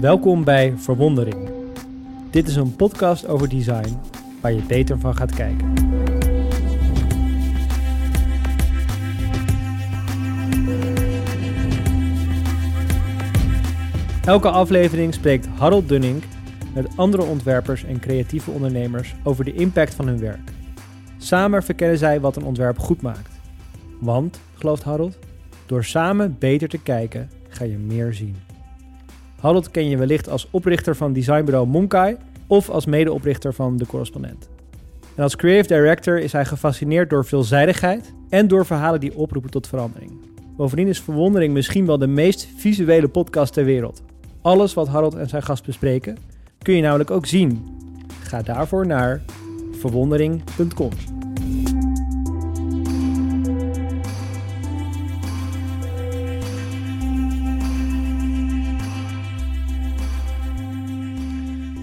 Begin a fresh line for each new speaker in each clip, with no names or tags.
Welkom bij Verwondering. Dit is een podcast over design waar je beter van gaat kijken. Elke aflevering spreekt Harold Dunning met andere ontwerpers en creatieve ondernemers over de impact van hun werk. Samen verkennen zij wat een ontwerp goed maakt. Want, gelooft Harold, door samen beter te kijken ga je meer zien. Harold ken je wellicht als oprichter van designbureau Monkai of als medeoprichter van De Correspondent. En als creative director is hij gefascineerd door veelzijdigheid en door verhalen die oproepen tot verandering. Bovendien is Verwondering misschien wel de meest visuele podcast ter wereld. Alles wat Harold en zijn gast bespreken kun je namelijk ook zien. Ga daarvoor naar verwondering.com.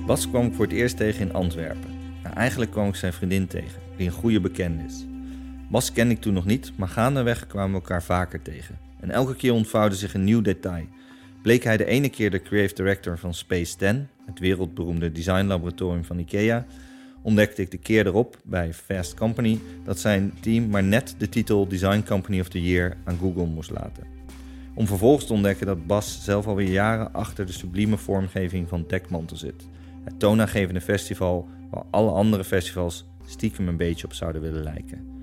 Bas kwam ik voor het eerst tegen in Antwerpen. Nou, eigenlijk kwam ik zijn vriendin tegen, die een goede bekende is. Bas kende ik toen nog niet, maar gaandeweg kwamen we elkaar vaker tegen. En elke keer ontvouwde zich een nieuw detail. Bleek hij de ene keer de creative director van Space 10, het wereldberoemde designlaboratorium van IKEA, ontdekte ik de keer erop bij Fast Company dat zijn team maar net de titel Design Company of the Year aan Google moest laten. Om vervolgens te ontdekken dat Bas zelf alweer jaren achter de sublieme vormgeving van Dekmantel zit. Het toonaangevende festival waar alle andere festivals stiekem een beetje op zouden willen lijken.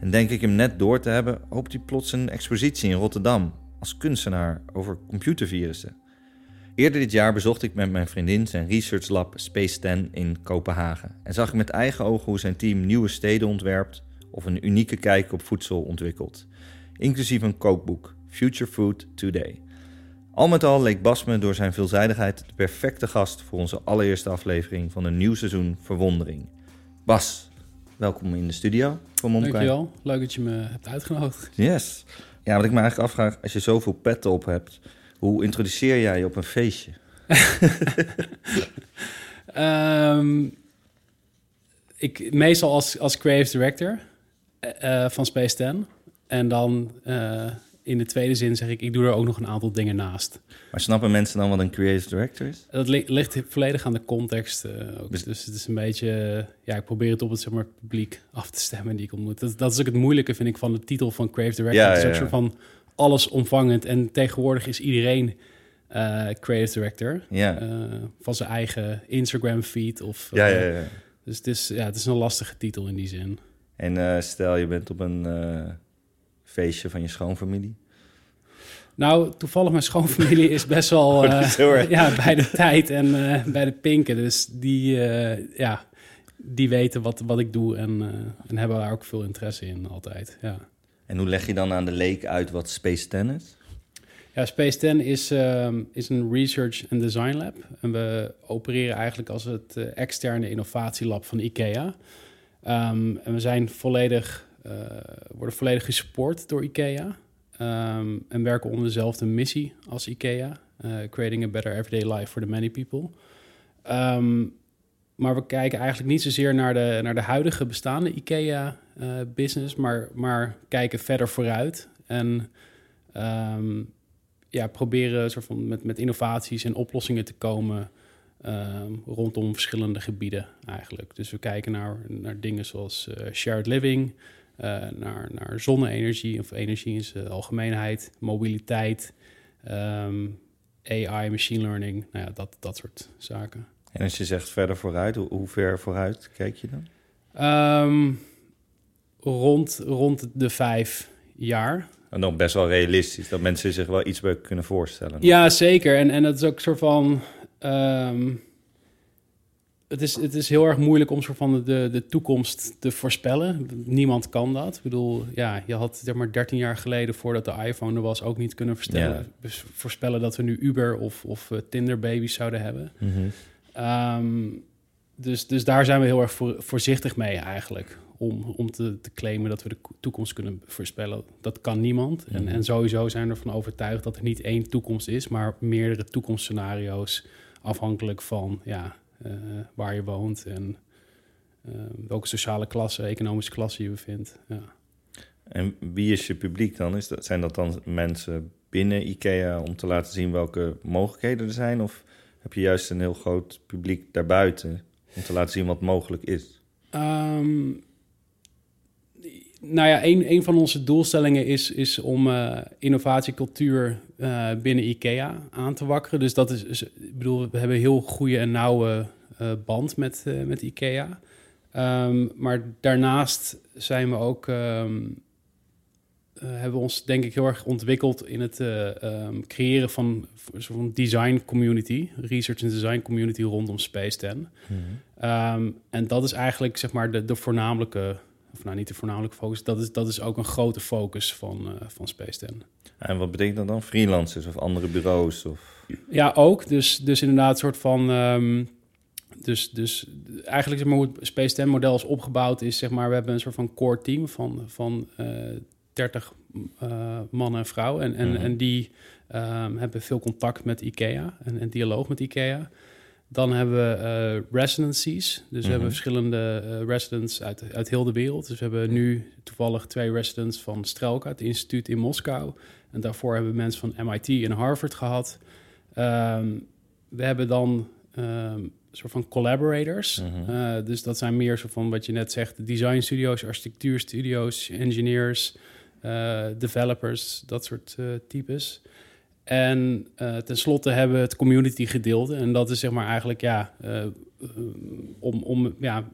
En denk ik hem net door te hebben, hoopt hij plots een expositie in Rotterdam als kunstenaar over computervirussen. Eerder dit jaar bezocht ik met mijn vriendin zijn research lab Space 10 in Kopenhagen en zag ik met eigen ogen hoe zijn team nieuwe steden ontwerpt of een unieke kijk op voedsel ontwikkelt, inclusief een kookboek Future Food Today. Al met al leek Bas me door zijn veelzijdigheid de perfecte gast voor onze allereerste aflevering van een nieuw seizoen Verwondering. Bas, welkom in de studio van Momkai.
Dankjewel, leuk dat je me hebt uitgenodigd.
Yes. Ja, wat ik me eigenlijk afvraag, als je zoveel petten op hebt, hoe introduceer jij je op een feestje?
Ehm, ik, meestal als, als creative director eh, eh, van Space 10. En dan eh, in de tweede zin zeg ik, ik doe er ook nog een aantal dingen naast.
Maar snappen mensen dan wat een creative director is?
Dat li- ligt volledig aan de context. ook. Dus, dus het is een beetje, ja, ik probeer het op het zeg maar, publiek af te stemmen die ik ontmoet. Dat, dat is ook het moeilijke, vind ik, van de titel van creative director.
Ja,
het is
ja,
ook
ja.
soort van allesomvangend. En tegenwoordig is iedereen eh, creative director.
Ja.
eh, van zijn eigen Instagram feed. Of,
ja,
eh,
ja, ja.
Dus het is, ja, het is een lastige titel in die zin.
En eh, stel je bent op een eh, feestje van je schoonfamilie.
Nou, toevallig mijn schoonfamilie is best wel
Oh,
eh,
is
ja, bij de tijd en eh, bij de pinken. Dus die, eh, ja, die weten wat, wat ik doe en, en hebben daar ook veel interesse in altijd. Ja.
En hoe leg je dan aan de leek uit wat Space 10 is?
Ja, Space 10 is, ehm, is een research en design lab. En we opereren eigenlijk als het externe innovatielab van IKEA. Ehm, en we zijn volledig, worden volledig gesupport door IKEA. Ehm, en werken onder dezelfde missie als IKEA. eh, creating a better everyday life for the many people. Ehm, maar we kijken eigenlijk niet zozeer naar de, naar de huidige bestaande IKEA-business, maar, maar kijken verder vooruit. En ehm, ja, proberen soort van met, met innovaties en oplossingen te komen rondom verschillende gebieden eigenlijk. Dus we kijken naar, naar dingen zoals eh, shared living, eh, naar, naar zonne-energie of energie in zijn algemeenheid, mobiliteit, ehm, AI, machine learning, nou ja, dat, dat soort zaken.
En als je zegt verder vooruit, hoe, hoe ver vooruit kijk je dan?
Ehm, rond, rond de vijf jaar.
En dan best wel realistisch, dat mensen zich wel iets bij kunnen voorstellen.
Ja, zeker. En, en dat is ook een soort van. ehm, het, is, het is heel erg moeilijk om soort van de, de toekomst te voorspellen. Niemand kan dat. Ik bedoel, ja, je had zeg maar 13 jaar geleden, voordat de iPhone er was, ook niet kunnen
Ja.
dus voorspellen dat we nu Uber of, of eh, Tinder baby's zouden hebben.
Mhm.
Ehm, dus, dus daar zijn we heel erg voor, voorzichtig mee eigenlijk. Om, om te, te claimen dat we de ko- toekomst kunnen voorspellen. Dat kan niemand. En,
Mhm.
en sowieso zijn we ervan overtuigd dat er niet één toekomst is, maar meerdere toekomstscenario's. Afhankelijk van ja, waar je woont en eh, welke sociale klasse, economische klasse je bevindt. Ja.
En wie is je publiek dan? Is dat, zijn dat dan mensen binnen IKEA om te laten zien welke mogelijkheden er zijn? Of heb je juist een heel groot publiek daarbuiten om te laten zien wat mogelijk is?
Ehm, nou ja, een, een van onze doelstellingen is, is om uh, innovatiecultuur uh, binnen IKEA aan te wakkeren. Dus dat is, is, ik bedoel, we hebben een heel goede en nauwe uh, band met, met IKEA. Um, maar daarnaast zijn we ook, um, hebben we ons denk ik heel erg ontwikkeld in het um, creëren van een soort van design community, research en design community rondom Space 10. Mm -hmm. en dat is eigenlijk zeg maar de, de voornamelijke of nou niet de voornamelijke focus, dat is, dat is ook een grote focus van, uh, van Space 10.
En wat betekent dat dan? Freelancers of andere bureaus? Of?
Ja, ook. Dus, dus inderdaad een soort van... Um, dus, dus eigenlijk zeg maar, hoe het Space 10 model is opgebouwd is, zeg maar, we hebben een soort van core team van, van uh, 30 uh, mannen en vrouwen. En, en, mm -hmm. en die um, hebben veel contact met IKEA en, en dialoog met IKEA. Dan hebben we uh, residencies. Dus mm -hmm. we hebben
Mhm.
verschillende uh, residents uit, uit heel de wereld. Dus we hebben nu toevallig twee residents van Strelka, het instituut in Moskou. En daarvoor hebben we mensen van MIT en Harvard gehad. Um, we hebben dan um, soort van collaborators.
Mhm.
Mm -hmm. uh, dus dat zijn meer soort van wat je net zegt, design studio's, architectuurstudio's, engineers, uh, developers, dat soort types. En uh, tenslotte hebben we het community gedeelte. En dat is zeg maar eigenlijk, ja, uh, om, om, ja,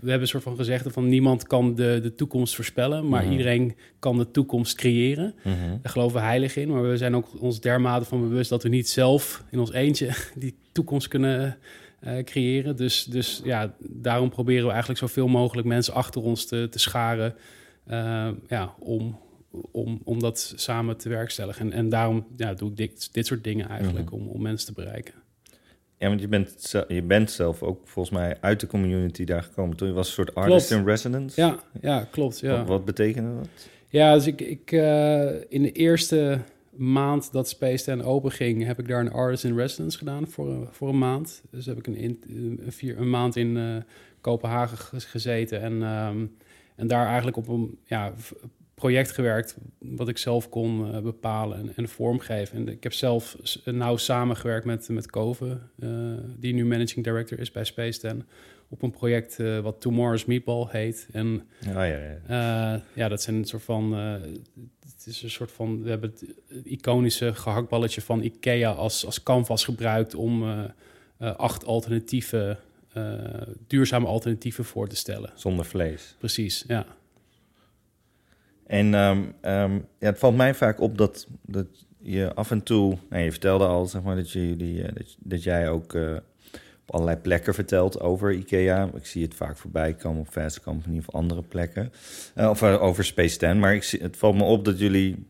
we hebben een soort van gezegd van niemand kan de, de toekomst voorspellen, maar
Mhm.
iedereen kan de toekomst creëren.
Mhm.
Daar geloven we heilig in, maar we zijn ook ons dermate van bewust dat we niet zelf in ons eentje die toekomst kunnen uh, creëren. Dus, dus ja, daarom proberen we eigenlijk zoveel mogelijk mensen achter ons te, te scharen, uh, ja, om, om, om dat samen te werkstelligen. En, en daarom ja, doe ik dit, dit soort dingen eigenlijk
Mhm.
om, om mensen te bereiken.
Ja, want je bent, je bent zelf ook volgens mij uit de community daar gekomen. Toen je was een soort artist
Klopt.
in residence.
Ja, ja klopt. Ja.
Wat, wat betekende dat?
Ja, dus ik, ik uh, in de eerste maand dat Space 10 open ging, heb ik daar een artist in residence gedaan voor, een- voor een maand. Dus heb ik een, in, een, vier, een maand in uh, Kopenhagen ge- gezeten en, um, en daar eigenlijk op een ja, project gewerkt wat ik zelf kon uh, bepalen en, en vormgeven. En ik heb zelf nauw samengewerkt met, met Kove, uh, die nu managing director is bij Space 10, op een project uh, wat Tomorrow's Meatball heet. En
Ah, ja, ja.
ja, dat zijn een soort van. Het is een soort van. We hebben het iconische gehaktballetje van IKEA als, als canvas gebruikt om acht alternatieve, duurzame alternatieven voor te stellen.
Zonder vlees.
Precies, ja.
En um, um, ja, het valt mij vaak op dat, dat je af en toe... Je vertelde al zeg maar, dat, uh, dat, jij ook uh, op allerlei plekken vertelt over IKEA. Ik zie het vaak voorbij komen op Fast Company of andere plekken. Uh, of over Space 10. Maar ik zie, het valt me op dat jullie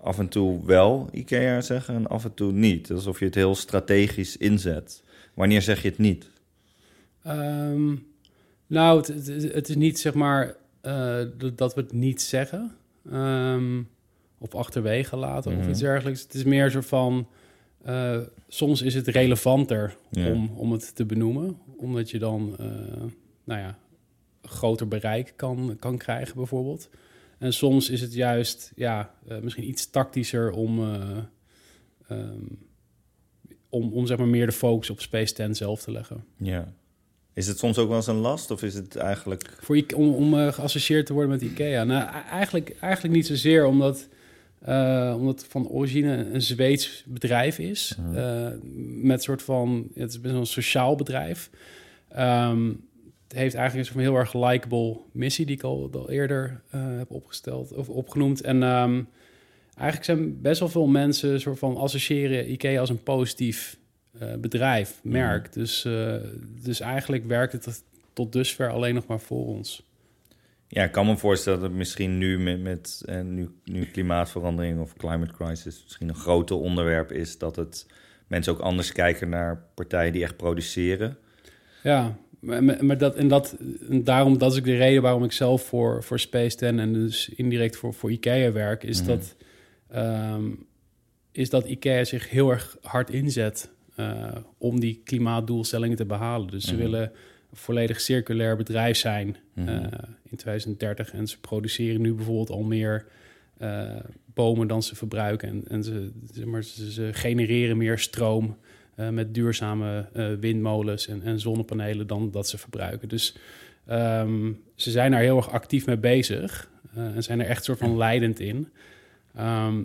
af en toe wel IKEA zeggen en af en toe niet. Alsof je het heel strategisch inzet. Wanneer zeg je het niet?
Um, nou, het, is niet zeg maar uh, dat we het niet zeggen. Um, of achterwege laten mm -hmm. of iets dergelijks. Het is meer zo van... Uh, soms is het relevanter om, om het te benoemen. Omdat je dan, uh, nou ja, groter bereik kan, kan krijgen bijvoorbeeld. En soms is het juist, ja, misschien iets tactischer om... Um, om, om zeg maar meer de focus op Space 10 zelf te leggen.
Ja. Is het soms ook wel eens een last of is het eigenlijk...
Voor, om om uh, geassocieerd te worden met IKEA? Nou, eigenlijk, eigenlijk niet zozeer, omdat, uh, omdat het van origine een Zweeds bedrijf is. Uh, met soort van... Het is best wel een sociaal bedrijf. Um, het heeft eigenlijk een soort van heel erg likable missie... die ik al, al eerder heb opgesteld of opgenoemd. En um, eigenlijk zijn best wel veel mensen... soort van associëren IKEA als een positief uh, bedrijf, merk. Mm. Dus, uh, dus eigenlijk werkt het tot dusver alleen nog maar voor ons.
Ja, ik kan me voorstellen dat misschien nu met, met uh, nu, nu klimaatverandering of climate crisis misschien een groter onderwerp is dat het mensen ook anders kijken naar partijen die echt produceren.
Ja, maar, maar dat en dat en daarom dat is ook de reden waarom ik zelf voor, voor Space 10 en dus indirect voor, voor IKEA werk, is mm -hmm. dat um, is dat IKEA zich heel erg hard inzet om die klimaatdoelstellingen te behalen. Dus ze willen een volledig circulair bedrijf zijn -hmm. uh, in 2030. En ze produceren nu bijvoorbeeld al meer uh, bomen dan ze verbruiken. En, en ze, maar, ze, ze, genereren meer stroom eh, met duurzame eh, windmolens en, en zonnepanelen dan dat ze verbruiken. Dus ehm, ze zijn daar heel erg actief mee bezig eh, en zijn er echt soort van leidend in. Ehm,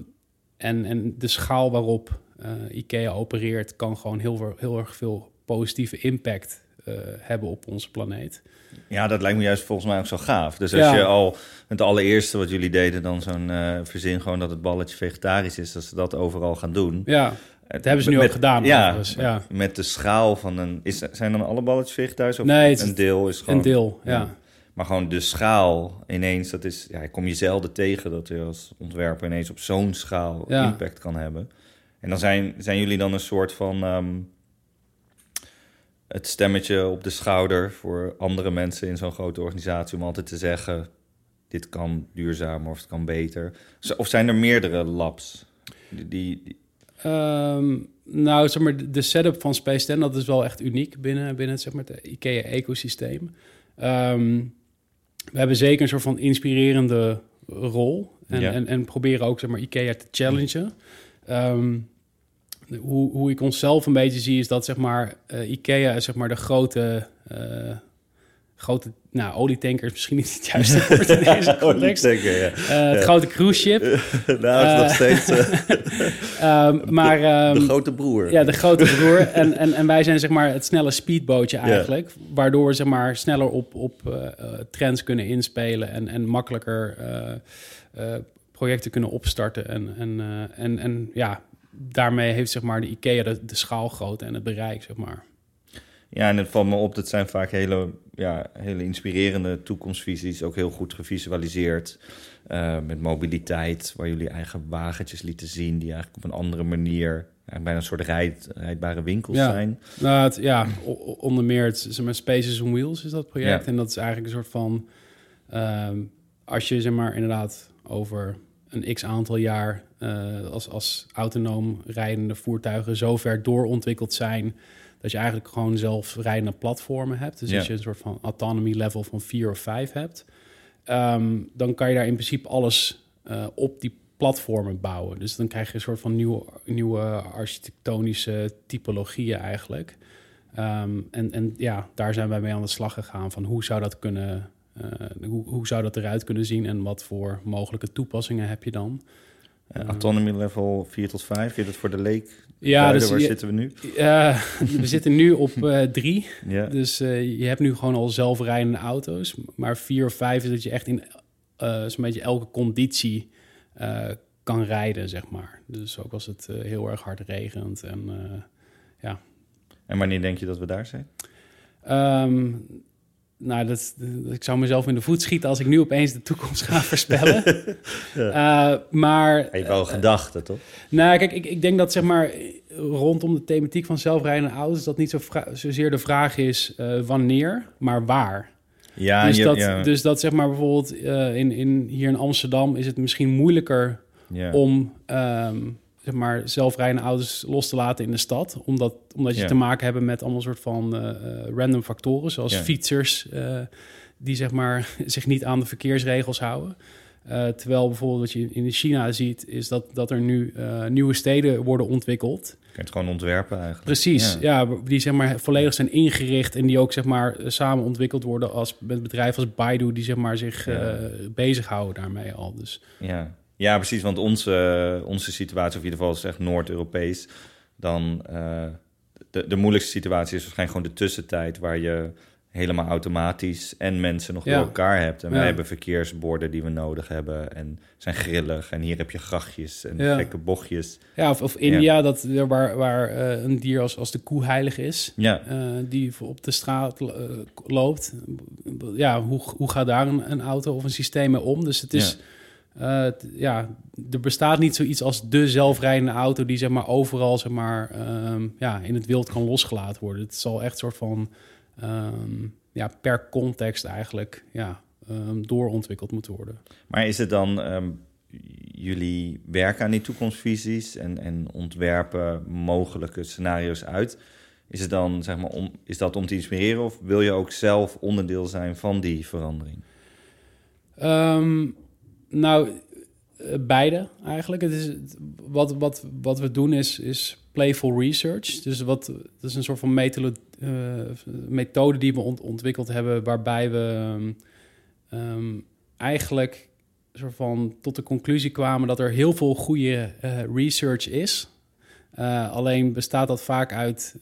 en, en de schaal waarop eh, IKEA opereert kan gewoon heel, heel erg veel positieve impact eh, hebben op onze planeet.
Ja, dat lijkt me juist volgens mij ook zo gaaf. Dus als
Ja.
je al het allereerste wat jullie deden, dan zo'n eh, verzin gewoon dat het balletje vegetarisch is, dat ze dat overal gaan doen.
Ja, dat hebben ze nu
Met-
ook gedaan.
Ja,
ja.
met de schaal van een. Is, zijn dan alle balletjes vegetarisch? Of
Nee, het
een deel is gewoon.
Een deel, ja.
ja. Maar gewoon de schaal ineens, dat is. Ja, kom je zelden tegen dat je als ontwerper ineens op zo'n schaal impact kan hebben. En dan zijn, zijn jullie dan een soort van. ehm, het stemmetje op de schouder voor andere mensen in zo'n grote organisatie om altijd te zeggen: dit kan duurzamer of het kan beter. Of zijn er meerdere labs? Die, die,
Ehm, nou, zeg maar, de- setup van Space 10, dat is wel echt uniek binnen, binnen het, zeg maar, het IKEA-ecosysteem. Ehm, we hebben zeker een soort van inspirerende rol. En,
Ja.
en, en proberen ook zeg maar, IKEA te challengen. Ehm, hoe, hoe ik onszelf een beetje zie, is dat zeg maar, eh, IKEA is zeg maar, de grote, eh, grote nou, olietanker is misschien niet het juiste woord in deze context.
Ja.
Eh, het grote cruise ship.
nou, is nog steeds eh,
Ehm, maar, ehm,
de grote broer.
Ja, de grote broer. En, en, en wij zijn zeg maar het snelle speedbootje eigenlijk. Waardoor we zeg maar sneller op, op trends kunnen inspelen en, en makkelijker eh, projecten kunnen opstarten. En, en, eh, en, en ja, daarmee heeft zeg maar de IKEA de, de schaalgrootte en het bereik, zeg maar.
Ja, en het valt me op, dat zijn vaak hele, ja, hele inspirerende toekomstvisies, ook heel goed gevisualiseerd. eh, met mobiliteit, waar jullie eigen wagentjes lieten zien, die eigenlijk op een andere manier, bijna een soort rijd, rijdbare winkels
Ja.
zijn.
Nou, het, ja, onder meer het zeg maar, Spaces on Wheels is dat project.
Ja.
En dat is eigenlijk een soort van... ehm, als je zeg maar inderdaad over een x aantal jaar... eh, als, als autonoom rijdende voertuigen zo ver doorontwikkeld zijn... dat je eigenlijk gewoon zelfrijdende platformen hebt. Dus
Ja.
als je een soort van autonomy level van vier of vijf hebt... ehm, dan kan je daar in principe alles eh, op die platformen bouwen. Dus dan krijg je een soort van nieuwe, nieuwe architectonische typologieën eigenlijk. Ehm, en, en ja, daar zijn wij mee aan de slag gegaan van hoe zou dat kunnen, hoe, hoe zou dat eruit kunnen zien en wat voor mogelijke toepassingen heb je dan?
Eh, autonomy level 4 tot 5, je dat voor de leek?
Ja,
Duiden,
dus
waar
je-
zitten we nu?
eh, we zitten nu op eh, drie.
Ja.
Dus eh, je hebt nu gewoon al zelfrijdende auto's. Maar vier of vijf is dat je echt in eh, zo'n beetje elke conditie eh, kan rijden, zeg maar. Dus ook als het eh, heel erg hard regent. En eh,
En wanneer denk je dat we daar zijn?
ehm, nou, dat, dat- ik zou mezelf in de voet schieten als ik nu opeens de toekomst ga voorspellen. Eh, maar
Even wel gedachten, toch?
Nou, kijk, ik, ik denk dat zeg maar rondom de thematiek van zelfrijdende auto's dat niet zo zozeer de vraag is eh, wanneer, maar waar.
Ja,
dus,
je-
dat,
ja,
dus dat zeg maar bijvoorbeeld eh, in, in, hier in Amsterdam is het misschien moeilijker
ja.
om ehm, zeg maar zelfrijdende auto's los te laten in de stad, omdat, omdat je
Ja.
te maken hebben met allemaal soort van eh, eh, random factoren, zoals
Ja.
fietsers eh, die zeg maar zich niet aan de verkeersregels houden. Terwijl bijvoorbeeld wat je in China ziet, is dat, dat er nu nieuwe steden worden ontwikkeld.
Je kunt het gewoon ontwerpen eigenlijk.
Precies,
Ja.
ja. die zeg maar volledig zijn ingericht en die ook zeg maar samen ontwikkeld worden als met bedrijven als Baidu, die zeg maar zich bezighouden daarmee al. Dus
Ja, ja precies. Want onze, onze situatie, of in ieder geval is echt Noord-Europees, dan eh, de, de moeilijkste situatie is waarschijnlijk gewoon de tussentijd waar je helemaal automatisch en mensen nog
Ja.
door elkaar hebt. En
Ja.
wij hebben verkeersborden die we nodig hebben en zijn grillig. En hier heb je grachtjes en
Ja.
gekke bochtjes.
ja, of, of India, dat, waar, waar eh, een dier als, als de koe heilig is.
Ja,
eh, die op de straat loopt. Ja, hoe, hoe gaat daar een, een auto of een systeem mee om? Dus het is, eh, ja, er bestaat niet zoiets als de zelfrijdende auto die zeg maar overal zeg maar, ehm, ja, in het wild kan losgelaten worden. Het zal echt soort van ehm, ja, per context eigenlijk ja, ehm, doorontwikkeld moeten worden.
maar is het dan... jullie werken aan die toekomstvisies en, en ontwerpen mogelijke scenario's uit. Is, het dan, zeg maar, om, is dat om te inspireren of wil je ook zelf onderdeel zijn van die verandering?
Nou, Eh, beide eigenlijk. Het is, wat, wat, wat we doen is, is playful research. Dus wat, dat is een soort van methode, uh, methode die we ont ontwikkeld hebben, waarbij we um, eigenlijk soort van tot de conclusie kwamen dat er heel veel goede uh, research is. Uh, alleen bestaat dat vaak uit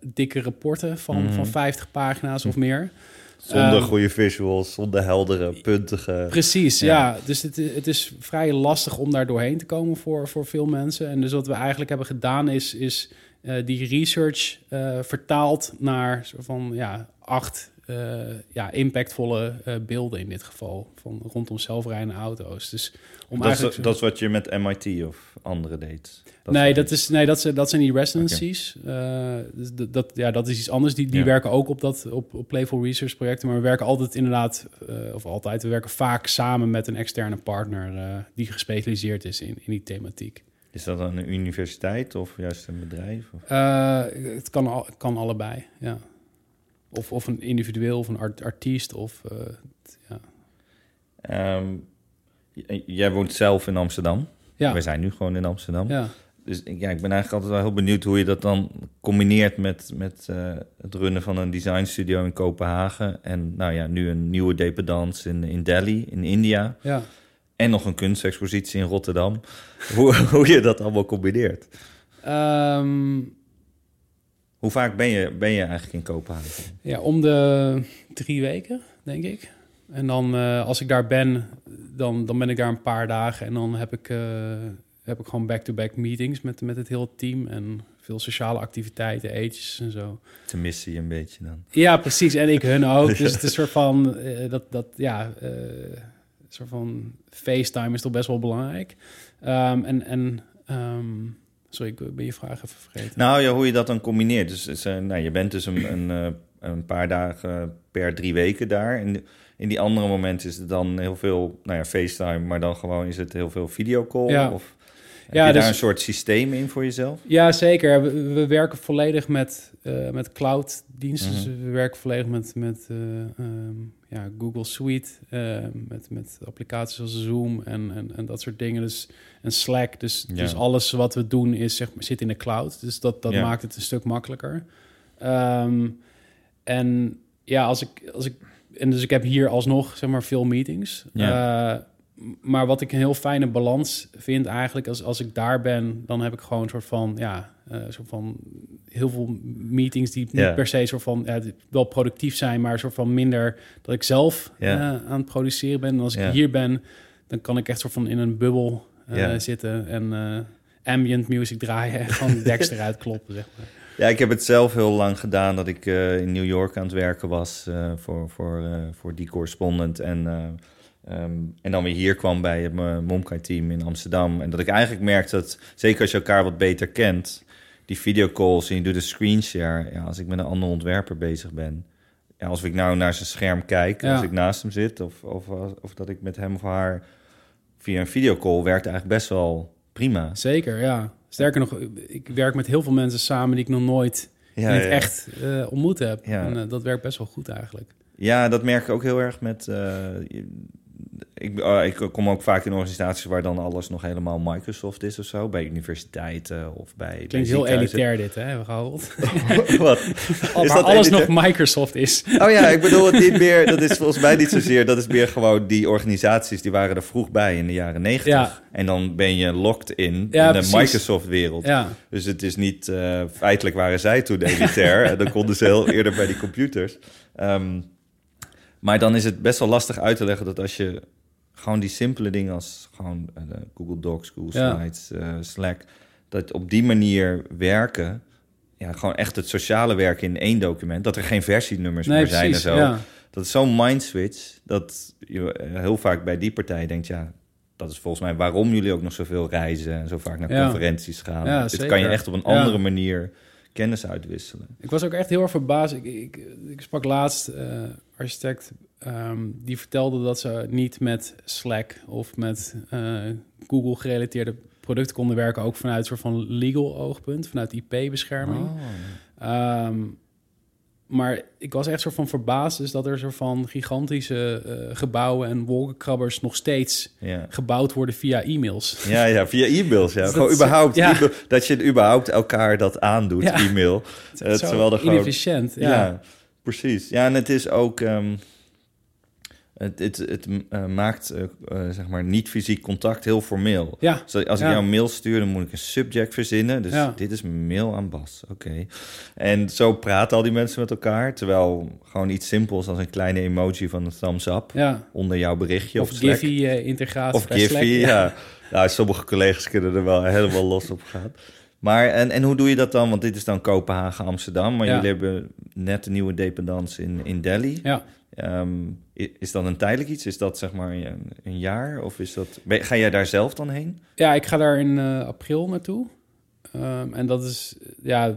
dikke rapporten van, mm. van 50 pagina's of meer.
Zonder um, goede visuals, zonder heldere, puntige...
Precies, ja. Dus het, het, is vrij lastig om daar doorheen te komen voor, voor veel mensen. En dus wat we eigenlijk hebben gedaan is, is uh, die research uh, vertaald naar soort van ja, acht uh, ja, impactvolle beelden in dit geval. Van rondom zelfrijdende auto's. Dus om
dat, is, dat is wat je met MIT of andere deed?
Dat nee, dat, is, nee dat, dat zijn die residencies. Okay. Uh, dus dat, dat, ja, dat is iets anders. Die, die ja. werken ook op, dat, op, op Playful Research projecten. Maar we werken altijd inderdaad, uh, of altijd, we werken vaak samen met een externe partner uh, die gespecialiseerd is in, in die thematiek.
Is dat dan een universiteit of juist een bedrijf? Of?
het kan, al, kan allebei, ja. Of, of een individueel of een art, artiest of
ja. Um, jij woont zelf in Amsterdam.
Ja.
We zijn nu gewoon in Amsterdam.
Ja.
Dus ja, ik ben eigenlijk altijd wel heel benieuwd hoe je dat dan combineert met, met uh, het runnen van een design studio in Kopenhagen. En nou ja, nu een nieuwe dependance in, in Delhi, in India.
Ja.
En nog een kunstexpositie in Rotterdam. hoe, hoe je dat allemaal combineert.
Um,
hoe vaak ben je, ben je eigenlijk in Kopenhagen?
Ja, om de drie weken, denk ik. En dan uh, als ik daar ben, dan, dan ben ik daar een paar dagen. En dan heb ik, uh, heb ik gewoon back-to-back meetings met, met het hele team. En veel sociale activiteiten, eetjes en zo.
Te missen je een beetje dan.
Ja, precies. En ik hun ook. Dus het is een soort van, uh, dat, dat, ja, een soort van FaceTime is toch best wel belangrijk. Um, en, en um, sorry, ik ben je vraag even vergeten.
Nou ja, hoe je dat dan combineert. Dus, dus nou, je bent dus een, een, een paar dagen per drie weken daar. En in die andere momenten is het dan heel veel, nou ja, FaceTime, maar dan gewoon is het heel veel videocall?
Ja.
Of heb ja, je dus, daar een soort systeem in voor jezelf?
Ja, zeker. We, we werken volledig met, uh, met cloud-diensten. Mm -hmm. dus we werken volledig met, met uh, um, ja, Google Suite, uh, met, met applicaties als Zoom en, en, en dat soort dingen. Dus, en Slack. Dus, ja. dus alles wat we doen is, zeg maar, zit in de cloud. Dus dat, dat ja. maakt het een stuk makkelijker. Um, en ja, als ik, als ik en dus ik heb hier alsnog zeg maar veel meetings.
Ja.
Uh, maar wat ik een heel fijne balans vind eigenlijk, als, als ik daar ben, dan heb ik gewoon een soort van, ja, uh, soort van heel veel meetings die niet
Ja.
per se soort van, ja, wel productief zijn, maar soort van minder dat ik zelf
Ja.
uh, aan het produceren ben. En als ik hier ben, dan kan ik echt soort van in een bubbel zitten en ambient music draaien en gewoon Dexter uitkloppen, zeg maar.
Ja, ik heb het zelf heel lang gedaan dat ik uh, in New York aan het werken was uh, voor, voor, uh, voor die correspondent. En, um, en dan weer hier kwam bij het Momkai-team in Amsterdam. En dat ik eigenlijk merkte dat, zeker als je elkaar wat beter kent, die videocalls en je doet een screenshare. Ja, als ik met een andere ontwerper bezig ben, ja, als ik nou naar zijn scherm kijk,
Ja.
als ik naast hem zit, of, of, of dat ik met hem of haar via een videocall werkt eigenlijk best wel prima.
Zeker, ja. Sterker nog, ik werk met heel veel mensen samen die ik nog nooit
Ja,
in het
ja.
echt uh, ontmoet heb.
Ja.
En uh, dat werkt best wel goed eigenlijk.
Ja, dat merk ik ook heel erg met. Uh, ik, uh, ik kom ook vaak in organisaties waar dan alles nog helemaal Microsoft is of zo. Bij universiteiten of bij.
Klinkt
bij
heel elitair dit, hè, Harold?
Wat?
Al,
Is
waar
dat
alles
elitair?
nog Microsoft is.
Oh ja, ik bedoel het niet meer. Dat is volgens mij niet zozeer. Dat is meer gewoon die organisaties die waren er vroeg bij in de jaren negentig.
Ja.
En dan ben je locked in
Ja,
in de. Microsoft-wereld.
Ja,
Dus het is niet, uh, feitelijk waren zij toen elitair. en dan konden ze heel eerder bij die computers. Um, maar dan is het best wel lastig uit te leggen dat als je gewoon die simpele dingen als gewoon uh, Google Docs, Google
Ja.
Slides, uh, Slack, dat op die manier werken, ja, gewoon echt het sociale werken in één document, dat er geen versienummers
nee,
meer zijn en zo.
Ja.
Dat is zo'n mindswitch dat je uh, heel vaak bij die partij denkt, ja, dat is volgens mij waarom jullie ook nog zoveel reizen en zo vaak naar
Ja.
conferenties gaan.
Ja,
Dit
zeker.
kan je echt op een andere manier kennis uitwisselen.
Ik was ook echt heel erg verbaasd. Ik, ik, ik sprak laatst uh, architect um, die vertelde dat ze niet met Slack of met uh, Google gerelateerde producten konden werken, ook vanuit een soort van legal oogpunt, vanuit IP-bescherming.
Oh.
Um, maar ik was echt soort van verbaasd dus dat er soort van gigantische eh, gebouwen en wolkenkrabbers nog steeds
Ja.
gebouwd worden via e-mails.
Ja, ja, via e-mails. Ja. Gewoon
dat is-
überhaupt.
ja.
dat je überhaupt elkaar dat aandoet,
Ja.
e-mail.
Het
Eh,
zo
terwijl er gewoon-
inefficiënt.
Ja.
Ja.
precies. Ja, en het is ook... ehm, het het, het eh, maakt, eh, eh, zeg maar, niet fysiek contact heel formeel.
Ja.
Dus als ik
Ja.
jou een mail stuur, dan moet ik een subject verzinnen. Dus
Ja.
dit is mijn mail aan Bas. Oké. En zo praten al die mensen met elkaar. Terwijl gewoon iets simpels als een kleine emoji van een thumbs up
ja.
onder jouw berichtje
Of
of.
Giphy-integratie
Of Giphy, ja. ja. sommige collega's kunnen er wel helemaal los op gaan. Maar en, en hoe doe je dat dan? Want dit is dan Kopenhagen, Amsterdam. Maar jullie hebben net een nieuwe dependance in, in Delhi.
Ja.
Ehm, is dat een tijdelijk iets? Is dat zeg maar een, een jaar? Of is dat, ga jij daar zelf dan heen?
Ja, ik ga daar in eh, april naartoe. Ehm, en dat is, ja,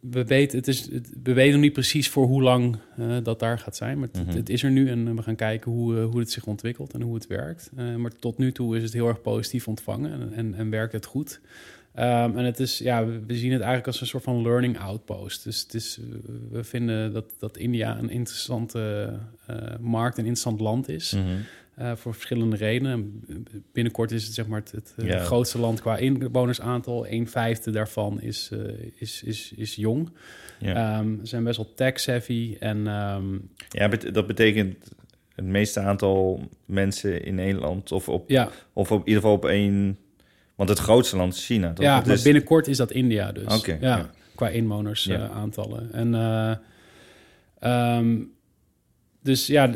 we weten, het is, het, we weten nog niet precies voor hoe lang eh, dat daar gaat zijn. Maar het,
Mhm.
het is er nu en we gaan kijken hoe, eh, hoe het zich ontwikkelt en hoe het werkt. Eh, maar tot nu toe is het heel erg positief ontvangen en, en, en werkt het goed. Ehm, en het is, ja, we, zien het eigenlijk als een soort van learning outpost. Dus het is, we vinden dat, dat India een interessante eh, markt, een interessant land is.
Mhm.
Eh, voor verschillende redenen. Binnenkort is het zeg maar het, het eh, grootste land qua inwonersaantal. Een vijfde daarvan is, is, is, is jong. Ehm, ze zijn best wel tech-savvy. En ehm,
ja, dat betekent het meeste aantal mensen in Nederland... of, op,
ja,
of op in ieder geval op één... Want het grootste land is China, toch?
ja maar binnenkort is dat India dus.
Oké,
ja,
ja.
Qua inwoners
Ja.
eh, aantallen. En eh, ehm, dus ja,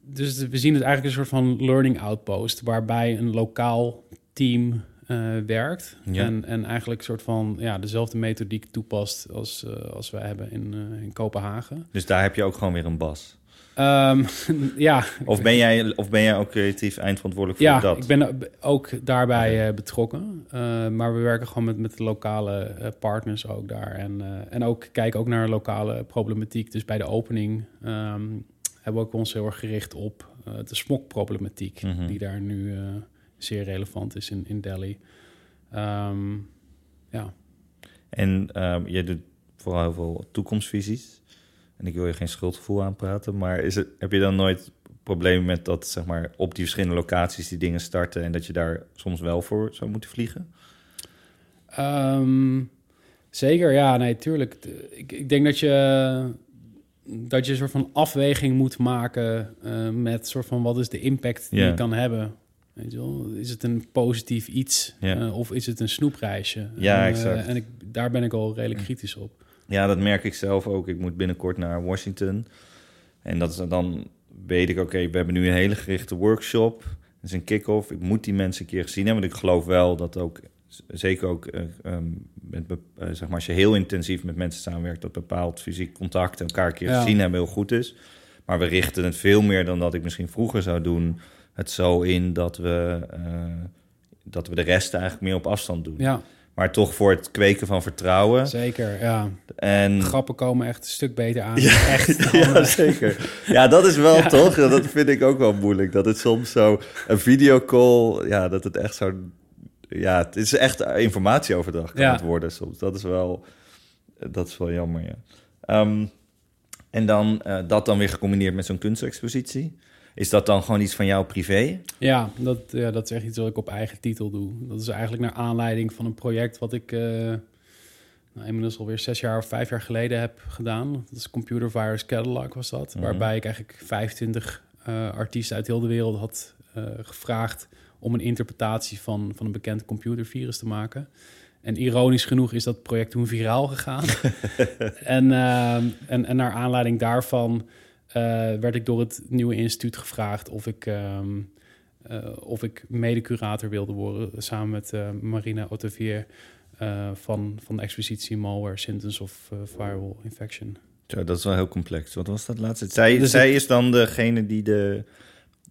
dus we zien het eigenlijk een soort van learning outpost... waarbij een lokaal team eh, werkt.
Ja.
En, en eigenlijk een soort van ja, dezelfde methodiek toepast als, als wij hebben in, in Kopenhagen.
Dus daar heb je ook gewoon weer een bas.
Ehm, ja,
Of ben jij, of ben jij ook creatief eindverantwoordelijk voor
ja
dat?
ik ben ook daarbij eh, betrokken. Uh, maar we werken gewoon met, met de lokale uh, partners ook daar. En, uh, en ook kijken ook naar lokale problematiek. Dus bij de opening um, hebben we ook ons heel erg gericht op de smokproblematiek...
Mhm.
die daar nu zeer relevant is in, in Delhi. Um, ja.
En je doet vooral heel veel toekomstvisies. En ik wil je geen schuldgevoel aanpraten, maar is het, heb je dan nooit problemen met dat zeg maar, op die verschillende locaties die dingen starten en dat je daar soms wel voor zou moeten vliegen?
Um, zeker, ja, nee, tuurlijk. Ik, ik denk dat je dat je een soort van afweging moet maken uh, met soort van wat is de impact die je kan hebben. Weet je wel? Is het een positief iets uh, of is het een snoepreisje?
Ja,
en,
exact.
en ik, daar ben ik al redelijk kritisch op.
Ja, dat merk ik zelf ook. Ik moet binnenkort naar Washington. En dat is dan weet ik, oké, we hebben nu een hele gerichte workshop. Dat is een kick-off. Ik moet die mensen een keer gezien hebben. Want ik geloof wel dat ook, zeker ook, eh, ehm, met, eh, zeg maar, als je heel intensief met mensen samenwerkt, dat bepaald fysiek contact en elkaar een keer
Ja.
gezien hebben heel goed is. Maar we richten het veel meer dan dat ik misschien vroeger zou doen. Het zo in dat we, eh, dat we de rest eigenlijk meer op afstand doen.
Ja,
Maar toch voor het kweken van vertrouwen.
zeker. Ja.
En
Grappen komen echt een stuk beter aan.
Ja,
echt.
ja, zeker. Ja, dat is wel
Ja.
toch? Dat vind ik ook wel moeilijk. Dat het soms zo een videocall, ja, dat het echt zo. Ja, het is echt informatieoverdracht kan
Ja.
het worden soms. Dat is wel, dat is wel jammer, ja. Ehm, en dan eh, dat dan weer gecombineerd met zo'n kunstexpositie. Is dat dan gewoon iets van jou privé?
Ja dat, ja, dat is echt iets wat ik op eigen titel doe. Dat is eigenlijk naar aanleiding van een project wat ik uh, nou, inmiddels alweer zes jaar of vijf jaar geleden heb gedaan. Dat is Computer Virus Catalog was dat.
Mhm.
Waarbij ik eigenlijk 25 uh, artiesten uit heel de wereld had uh, gevraagd om een interpretatie van, van een bekend computervirus te maken. En ironisch genoeg is dat project toen viraal gegaan. en, en, en naar aanleiding daarvan werd ik door het nieuwe instituut gevraagd of ik, um, of ik mede-curator wilde worden samen met uh, Marina Ottavier van, van de expositie Malware Symptoms of Firewall Infection.
Zo, dat is wel heel complex. Wat was dat laatste? Zij, dus zij is dan degene die de,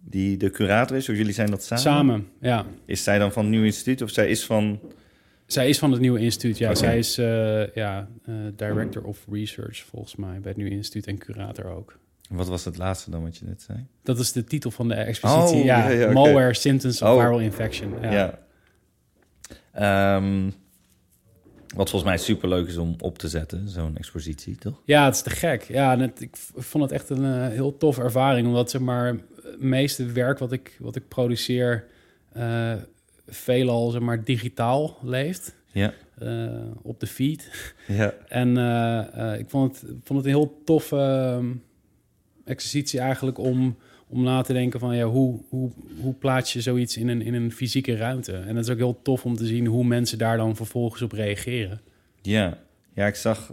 die de curator is, of jullie zijn dat samen?
Samen, ja.
Is zij dan van het nieuwe instituut of zij is van...
Zij is van het nieuwe instituut, ja. Okay. Zij is uh, ja, uh, director of research volgens mij bij het nieuwe instituut en curator ook.
Wat was het laatste dan wat je net zei?
Dat is de titel van de expositie.
Oh,
ja,
ja, ja, okay.
Malware Symptoms of
Oh.
Viral Infection. Ja.
ja. Um, Wat volgens mij superleuk is om op te zetten, zo'n expositie, toch?
Ja, het is te gek. Ja, en het, ik vond het echt een eh, heel tof ervaring. Omdat zeg maar, het meeste werk wat ik, wat ik produceer... eh, veelal zeg maar, digitaal leeft.
Ja.
eh, op de feed.
Ja.
En ik vond het, vond het een heel toffe ehm, exercitie eigenlijk om, om na te denken van ja, hoe, hoe, hoe plaats je zoiets in een, in een fysieke ruimte? En het is ook heel tof om te zien hoe mensen daar dan vervolgens op reageren.
Ja. Ja, ik zag...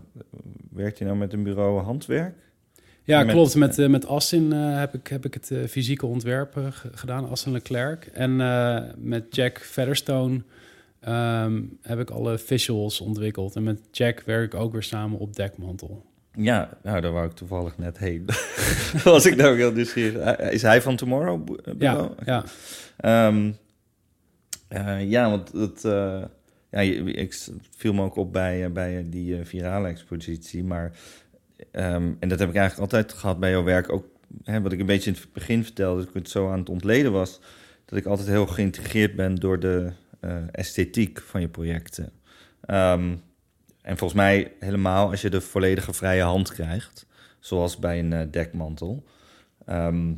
Werkt je nou met een bureau handwerk?
Ja,
Met-
klopt. Met, eh, met Austin eh, heb, ik, heb ik het eh, fysieke ontwerp gedaan, Austin Leclerc. En met Jack Featherstone ehm, heb ik alle visuals ontwikkeld. En met Jack werk ik ook weer samen op Dekmantel.
Ja, nou, daar wou ik toevallig net heen. Was ik nou heel nieuwsgierig. Eh, Is hij van Tomorrow? bureau?
Ja, ja.
Ehm, eh, ja, want het, eh, ja, ik viel me ook op bij, eh, bij eh, die eh, virale expositie. Maar, ehm, en dat heb ik eigenlijk altijd gehad bij jouw werk. Ook hè, wat ik een beetje in het begin vertelde, dat ik het zo aan het ontleden was. Dat ik altijd heel geïntegreerd ben door de eh, esthetiek van je projecten. Ehm, en volgens mij helemaal als je de volledige vrije hand krijgt. Zoals bij een eh, dekmantel. Ehm,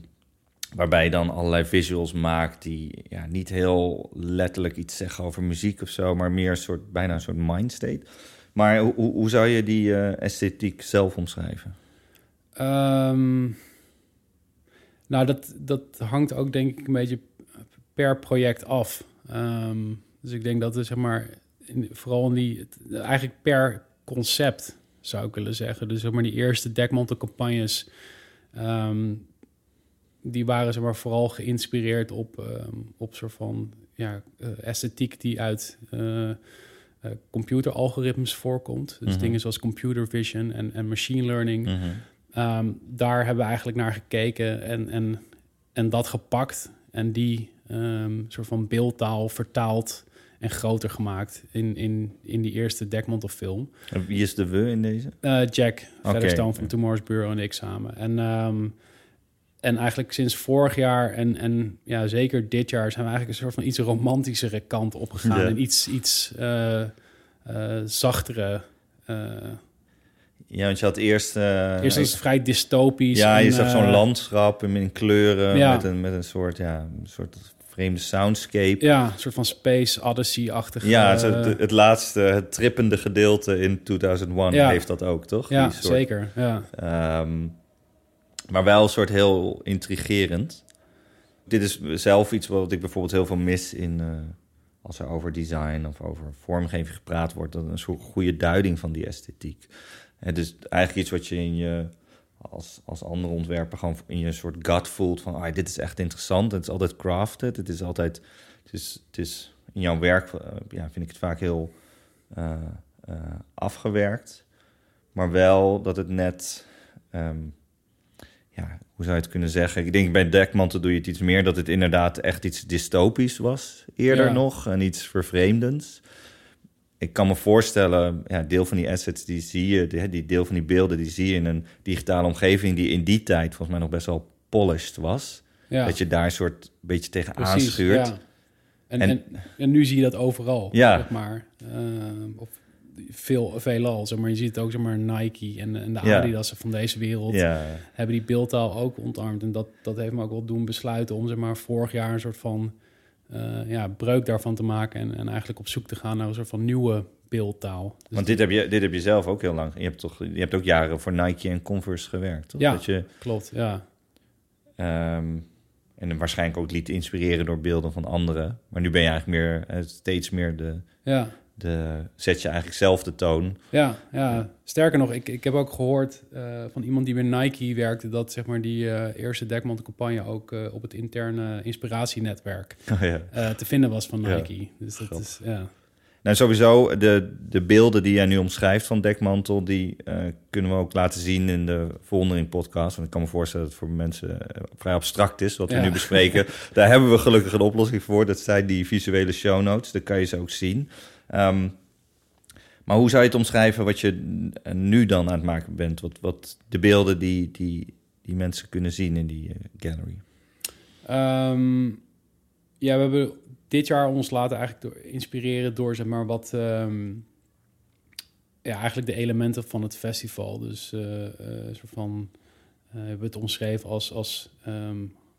Waarbij je dan allerlei visuals maakt die ja, niet heel letterlijk iets zeggen over muziek of zo, maar meer een soort, bijna een soort mindstate. Maar hoe, hoe zou je die eh, esthetiek zelf omschrijven?
Ehm, nou, dat, dat hangt ook denk ik een beetje per project af. Ehm, dus ik denk dat er zeg maar, in, vooral in die, eigenlijk per concept zou ik willen zeggen. Dus zeg maar die eerste dekmantelcampagnes, ehm, die waren zeg maar vooral geïnspireerd op, ehm, op soort van ja, eh, esthetiek die uit eh, eh, computeralgoritmes voorkomt. Dus
Mhm.
dingen zoals computer vision en, en machine learning.
Mhm.
Ehm, daar hebben we eigenlijk naar gekeken en, en, en dat gepakt en die soort van beeldtaal vertaald en groter gemaakt in, in, in die eerste dekmantelfilm.
En Wie is de we in deze?
Eh, Jack Featherstone van. Tomorrow's Bureau en ik samen. En, ehm, en eigenlijk sinds vorig jaar en, en ja, zeker dit jaar zijn we eigenlijk een soort van iets romantischere kant opgegaan.
Ja.
En iets, iets eh, eh, zachtere.
Ja, want je had eerst... eh,
eerst was het vrij dystopisch.
ja, je
en,
zag zo'n landschap in kleuren
Ja.
met, een, met een soort, ja, een soort vreemde soundscape.
Ja, een soort van Space Odyssey-achtig.
Ja, het, het, het laatste, het trippende gedeelte in 2001
Ja.
heeft dat ook, toch?
ja,
soort
zeker. Ja.
Ehm, maar wel een soort heel intrigerend. Dit is zelf iets wat ik bijvoorbeeld heel veel mis in... eh, als er over design of over vormgeving gepraat wordt... dat een soort goede duiding van die esthetiek. Het dus eigenlijk iets wat je in je... Als, als andere ontwerper gewoon in je soort gut voelt van... Ah, dit is echt interessant. Het is altijd crafted. Het is altijd... Het is, het is in jouw werk eh, ja, vind ik het vaak heel eh, eh, afgewerkt. Maar wel dat het net... ehm, ja, hoe zou je het kunnen zeggen? Ik denk bij Dekmantel doe je het iets meer dat het inderdaad echt iets dystopisch was eerder
Ja.
nog en iets vervreemdends. Ik kan me voorstellen, ja, deel van die assets die zie je, die, die deel van die beelden die zie je in een digitale omgeving die in die tijd volgens mij nog best wel polished was.
ja.
Dat je daar een soort beetje tegen
Precies,
aanschuurt.
ja. En,
En-
en, en, nu zie je dat overal,
Ja.
zeg maar. Ehm, of veel, veelal, zeg maar. Je ziet het ook, zeg maar, Nike en, en de. Adidas van deze wereld... Hebben die beeldtaal ook ontarmd. En dat, dat heeft me ook wel doen besluiten om, zeg maar, vorig jaar een soort van... eh, ja, breuk daarvan te maken en, en eigenlijk op zoek te gaan naar een soort van nieuwe beeldtaal. Dus
want dit heb, je, dit heb je zelf ook heel lang. Je hebt, toch, je hebt ook jaren voor Nike en Converse gewerkt, toch?
Ja.
Dat je,
klopt, ja.
Ehm, en waarschijnlijk ook liet inspireren door beelden van anderen. Maar nu ben je eigenlijk meer, eh, steeds meer de,
Ja,
de... Zet je eigenlijk zelf de toon.
ja, ja. Sterker nog, ik, ik heb ook gehoord eh, van iemand die bij Nike werkte... dat zeg maar, die eh, eerste dekmantelcampagne ook eh, op het interne inspiratienetwerk
Oh, ja.
te vinden was van
Ja.
Nike. Dus dat is, ja.
Nou, sowieso, de, de beelden die jij nu omschrijft van Dekmantel... die kunnen we ook laten zien in de Verwondering podcast. Want ik kan me voorstellen dat het voor mensen vrij abstract is... wat we
Ja.
nu bespreken. Daar hebben we gelukkig een oplossing voor. Dat zijn die visuele show notes. Daar kan je ze ook zien. Ehm, maar hoe zou je het omschrijven wat je nu dan aan het maken bent? Wat, wat de beelden die, die, die mensen kunnen zien in die eh, gallery?
Ehm, ja, we hebben dit jaar ons laten eigenlijk door, inspireren door zeg maar wat, ehm, ja, eigenlijk de elementen van het festival. Dus een soort van, we hebben het omschreven als, als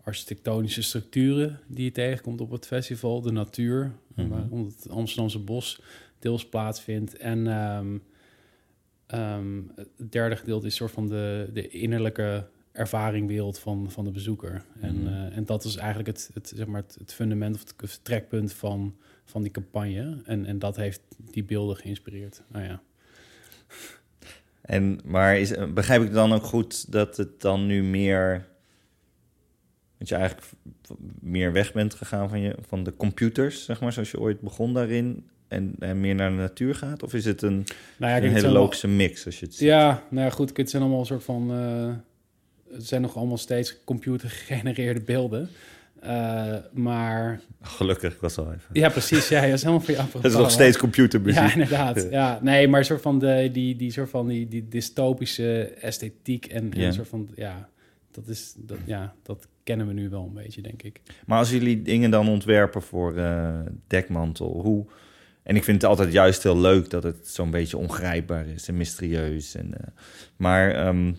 architectonische structuren die je tegenkomt op het festival. De natuur,
Mhm.
waar omdat het Amsterdamse bos deels plaatsvindt. En ehm, ehm, het derde gedeelte is soort van de, de innerlijke ervaringwereld van, van de bezoeker. En,
Mhm.
eh, en dat is eigenlijk het, het, zeg maar het, het fundament of het vertrekpunt van, van die campagne. En, en dat heeft die beelden geïnspireerd. Nou ja.
En, maar is, begrijp ik dan ook goed dat het dan nu meer... Dat je eigenlijk meer weg bent gegaan van, je, van de computers, zeg maar, zoals je ooit begon daarin... En, en meer naar de natuur gaat? Of is het een,
Nou ja,
een hele
allemaal-
logische mix als je het ziet?
Ja, nou ja, goed. Het zijn allemaal een soort van. eh, het zijn nog allemaal steeds computer gegenereerde beelden. Eh, maar
Gelukkig, ik was al even.
ja, precies. Ja, dat is helemaal voor je
Het is nog steeds computermuziek.
Ja, inderdaad. Ja, nee, maar een soort van de, die, die soort van die, die dystopische esthetiek en, een soort van ja, dat is dat, ja, dat kennen we nu wel een beetje, denk ik.
Maar als jullie dingen dan ontwerpen voor eh, dekmantel, hoe... En ik vind het altijd juist heel leuk dat het zo'n beetje ongrijpbaar is en mysterieus. En, eh, maar, ehm,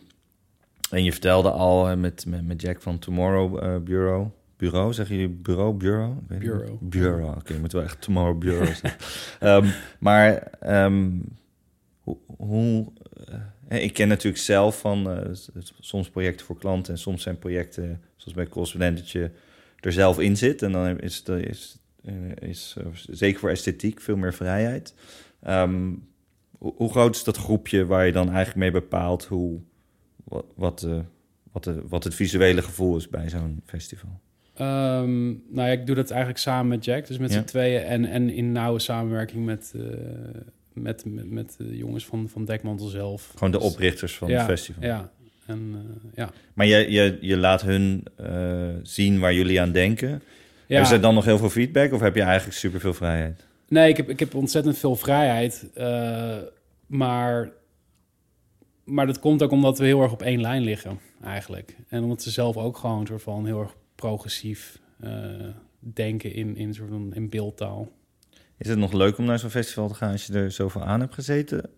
en je vertelde al met, met, met Jack van Tomorrow eh, Bureau. Bureau, zeggen jullie bureau? Bureau?
Bureau.
Bureau, oké, moet wel echt Tomorrow Bureau. Ehm, maar ehm, hoe... hoe ik ken natuurlijk zelf van soms projecten voor klanten en soms zijn projecten, zoals bij Correspondent, dat je er zelf in zit. En dan is, het, is, eh, is eh, zeker voor esthetiek veel meer vrijheid. Ehm, hoe, hoe groot is dat groepje waar je dan eigenlijk mee bepaalt hoe, wat, wat, eh, wat, de, wat het visuele gevoel is bij zo'n festival?
Ehm, nou ja, ik doe dat eigenlijk samen met Jack, dus met
Ja.
z'n tweeën en, en in nauwe samenwerking met, eh, met, met, met de jongens van, van Dekmantel zelf.
Gewoon de
Dus-
oprichters van
ja,
het festival.
Ja, en eh, ja.
Maar je, je, je laat hun eh, zien waar jullie aan denken.
ja.
Is er dan nog heel veel feedback of heb je eigenlijk superveel vrijheid?
Nee, ik heb, ik heb ontzettend veel vrijheid. eh, maar, maar dat komt ook omdat we heel erg op één lijn liggen, eigenlijk. En omdat ze zelf ook gewoon soort van heel erg progressief denken in, in, soort van, in beeldtaal.
Is het nog leuk om naar zo'n festival te gaan als je er zoveel aan hebt gezeten?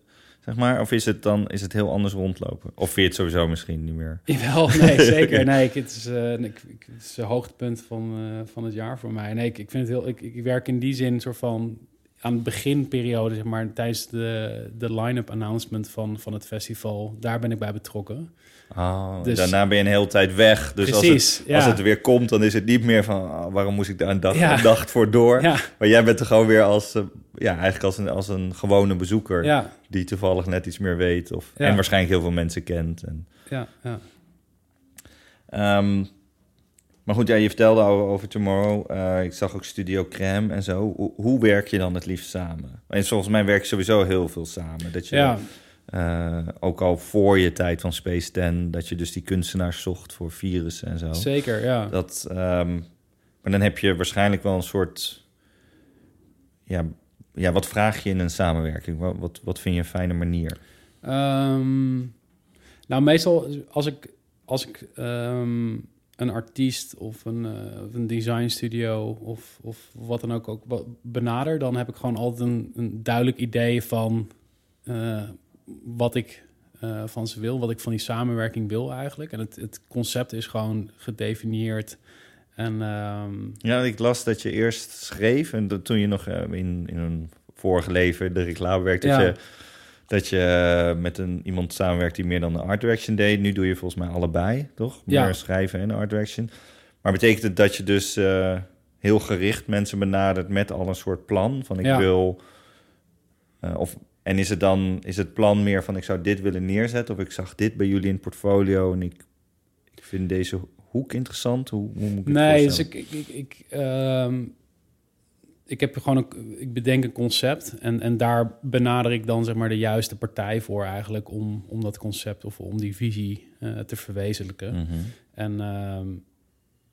Zeg maar? Of is het dan is het heel anders rondlopen? Of vind je het sowieso misschien niet meer?
Jawel, nee, zeker. Nee, ik, het, is, eh, ik, het is een hoogtepunt van, eh, van het jaar voor mij. Nee, ik, ik vind het heel... Ik, ik werk in die zin soort van aan de beginperiode, zeg maar, tijdens de, de line-up announcement van, van het festival. Daar ben ik bij betrokken.
Oh,
Dus-
daarna ben je een hele tijd weg. Dus als het,
Precies, ja.
als het er weer komt, dan is het niet meer van... ah, waarom moest ik daar een dag,
Ja.
een dag voor door?
Ja,
Maar jij bent er gewoon weer als... eh, ja, eigenlijk als een, als een gewone bezoeker... die toevallig net iets meer weet. Of. En waarschijnlijk heel veel mensen kent. En,
ja, ja.
Ehm, maar goed, ja, je vertelde over, over Tomorrow. Eh, ik zag ook Studio Crème en zo. Hoe, hoe werk je dan het liefst samen? En volgens mij werk je sowieso heel veel samen. Dat je eh, ook al voor je tijd van Space 10... dat je dus die kunstenaars zocht voor virussen en zo.
zeker, ja.
Dat, ehm, maar dan heb je waarschijnlijk wel een soort... Ja, ja, wat vraag je in een samenwerking? Wat, wat, wat vind je een fijne manier?
Ehm, nou, meestal als ik, als ik ehm, een artiest of een, eh, of een design studio of, of wat dan ook, ook benader, dan heb ik gewoon altijd een, een duidelijk idee van eh, wat ik eh, van ze wil, wat ik van die samenwerking wil eigenlijk. En het, het concept is gewoon gedefinieerd. En ehm,
Ja, ik las dat je eerst schreef en dat toen je nog eh, in, in een vorige leven de reclame werkte, dat je, dat je eh, met een, iemand samenwerkt die meer dan de art direction deed. Nu doe je volgens mij allebei, toch? Meer
Ja.
schrijven en art direction. Maar betekent het dat je dus heel gericht mensen benadert met al een soort plan van ik
Ja.
wil... of, en is het dan is het plan meer van ik zou dit willen neerzetten of ik zag dit bij jullie in het portfolio en ik, ik vind deze hoek interessant? Hoe, hoe moet ik het
Nee, dus ik, ik, ik, ik, ehm, ik heb gewoon een, ik bedenk een concept en, en daar benader ik dan zeg maar de juiste partij voor eigenlijk om, om dat concept of om die visie eh, te verwezenlijken.
Mhm.
En, ehm,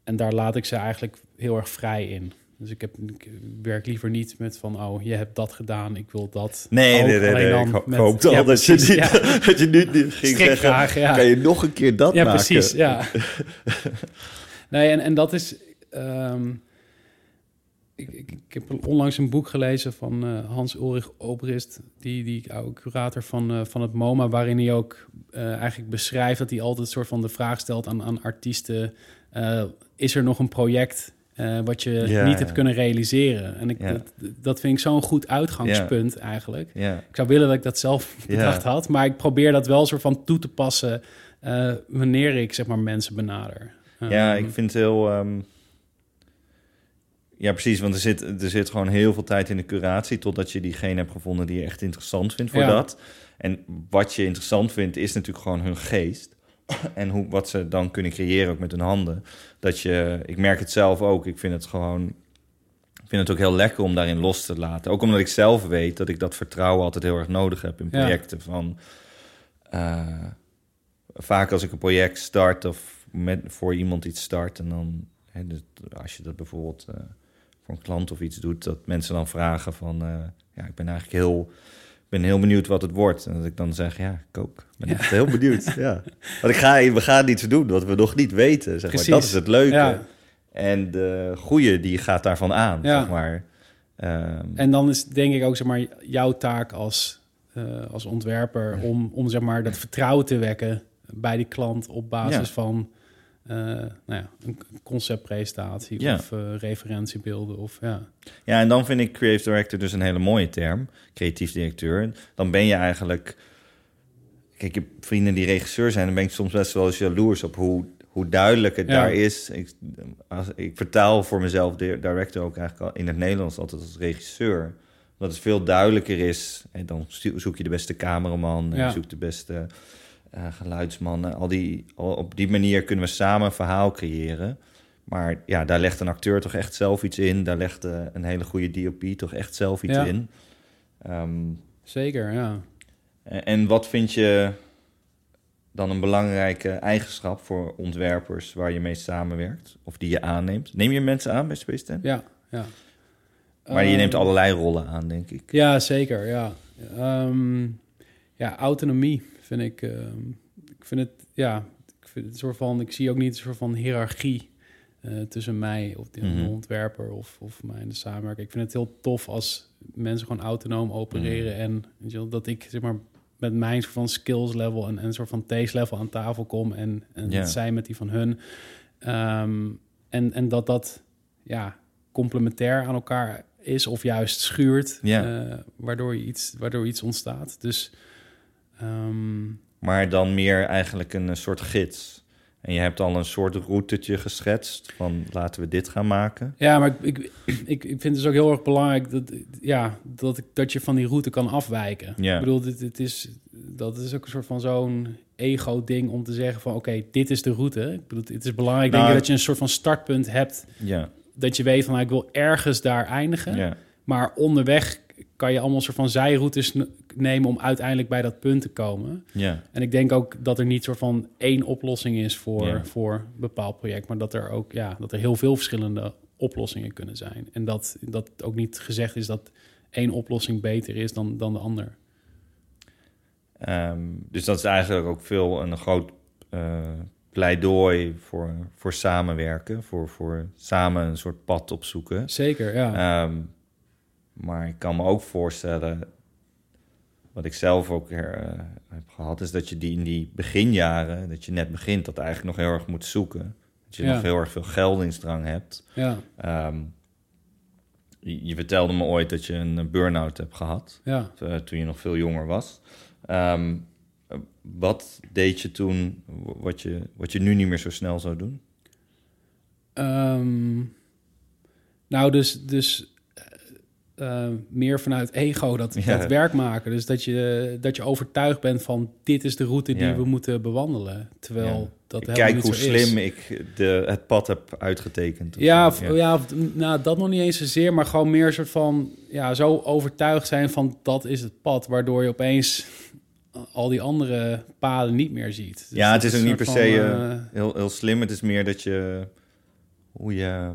en daar laat ik ze eigenlijk heel erg vrij in. Dus ik, heb, ik werk liever niet met van, oh, je hebt dat gedaan, ik wil dat.
Nee,
ook.
nee, nee, nee. Ik, ho-
met-
ik hoopte
ja,
al dat je, niet,
ja.
dat je niet, niet ging zeggen...
Ja.
Kan je nog een keer dat
ja,
maken?
precies. Ja. nee, en, en dat is. ehm, ik, ik, ik heb onlangs een boek gelezen van uh, Hans-Ulrich Obrist, die, die oude curator van, uh, van het MoMA, waarin hij ook uh, eigenlijk beschrijft dat hij altijd een soort van de vraag stelt aan, aan artiesten: is er nog een project wat je ja, niet hebt kunnen realiseren? En ik, dat, dat, vind ik zo'n goed uitgangspunt eigenlijk. Ik zou willen dat ik dat zelf bedacht had, maar ik probeer dat wel soort van toe te passen wanneer ik zeg maar mensen benader.
Ja, ik vind het heel. Um ja, precies. Want er zit, er zit gewoon heel veel tijd in de curatie... totdat je diegene hebt gevonden die je echt interessant vindt voor dat. En wat je interessant vindt, is natuurlijk gewoon hun geest. En hoe, wat ze dan kunnen creëren, ook met hun handen. Dat je, ik merk het zelf ook, ik vind het gewoon... Ik vind het ook heel lekker om daarin los te laten. Ook omdat ik zelf weet dat ik dat vertrouwen altijd heel erg nodig heb in projecten. Van, uh, vaak als ik een project start of met, voor iemand iets start... en dan, hè, dus als je dat bijvoorbeeld... Uh, een klant of iets doet, dat mensen dan vragen van, uh, ja, ik ben eigenlijk heel, ben heel benieuwd wat het wordt. En dat ik dan zeg, ja, ik ook. Ben ja. heel benieuwd. ja. Want ik ga, we gaan iets doen wat we nog niet weten. Zeg maar. Dat is het leuke. Ja. En de goede die gaat daarvan aan, ja. zeg maar.
Um, en dan is denk ik ook zeg maar jouw taak als, uh, als ontwerper om, om zeg maar dat vertrouwen te wekken bij die klant op basis van uh, nou ja, een conceptpresentatie ja. of uh, referentiebeelden. Of, ja.
ja, en dan vind ik creative director dus een hele mooie term, creatief directeur. Dan ben je eigenlijk... Kijk, ik heb vrienden die regisseur zijn, dan ben ik soms best wel eens jaloers op hoe, hoe duidelijk het daar is. Ik, als, ik vertaal voor mezelf de director ook eigenlijk al in het Nederlands altijd als regisseur. Dat het veel duidelijker is. En dan zoek je de beste cameraman, en je zoekt de beste uh, geluidsmannen. Al die, al op die manier kunnen we samen een verhaal creëren. Maar ja, daar legt een acteur toch echt zelf iets in. Daar legt uh, een hele goede DOP toch echt zelf iets in.
Um, Zeker, ja.
En, en wat vind je dan een belangrijke eigenschap voor ontwerpers waar je mee samenwerkt? Of die je aanneemt? Neem je mensen aan bij Space Ten?
Ja, ja.
Maar je neemt ehm, allerlei rollen aan, denk ik.
Ja, zeker, ja. Um, ja, autonomie vind ik, ehm, ik vind het, ja, ik vind het soort van, ik zie ook niet een soort van hiërarchie uh, tussen mij of de mm ontwerper of, of mij in de samenwerking. Ik vind het heel tof als mensen gewoon autonoom opereren mhm. en weet je, dat ik zeg maar met mijn soort van skills level en, en een soort van taste level aan tafel kom en, en yeah. zij met die van hun. Um, en, en dat dat ja, complementair aan elkaar is of juist schuurt, yeah. uh, waardoor, je iets, waardoor iets ontstaat. Dus
Um, maar dan meer eigenlijk een, soort gids. En je hebt al een soort routetje geschetst van laten we dit gaan maken.
Ja, maar ik, ik, ik, vind het dus ook heel erg belangrijk dat, ja, dat, ik, dat je van die route kan afwijken. Ja. Ik bedoel, dit, dit is, dat is ook een soort van zo'n ego-ding om te zeggen van oké, dit is de route. Ik bedoel, het is belangrijk nou, denk ik dat je een soort van startpunt hebt. Ja. Dat je weet van nou, ik wil ergens daar eindigen. Ja. Maar onderweg kan je allemaal soort van zijroutes nemen om uiteindelijk bij dat punt te komen. Ja. En ik denk ook dat er niet soort van één oplossing is voor, voor een bepaald project, maar dat er ook ja, dat er heel veel verschillende oplossingen kunnen zijn. En dat, dat ook niet gezegd is dat één oplossing beter is dan, dan de ander.
Um, dus dat is eigenlijk ook veel een groot uh, pleidooi voor, voor samenwerken, voor, voor samen een soort pad opzoeken.
Zeker, ja.
Um, maar ik kan me ook voorstellen, wat ik zelf ook uh, heb gehad, is dat je die in die beginjaren, dat je net begint, dat eigenlijk nog heel erg moet zoeken. Dat je nog heel erg veel geldingsdrang hebt. Ja. Um, je, je, vertelde me ooit dat je een burn-out hebt gehad, ja. uh, toen je nog veel jonger was. Um, wat deed je toen, wat je, wat je nu niet meer zo snel zou doen?
Um, nou, dus, dus uh, meer vanuit ego dat, ja. dat werk maken. Dus dat je, dat je overtuigd bent van dit is de route die we moeten bewandelen. Terwijl ja. dat
Kijk hoe slim ik de, het pad heb uitgetekend.
Ja, of, ja. Of, nou, dat nog niet eens zozeer, maar gewoon meer soort van ja, zo overtuigd zijn van dat is het pad, waardoor je opeens al die andere paden niet meer ziet.
Dus ja, het is ook niet per se uh, heel, heel slim. Het is meer dat je hoe je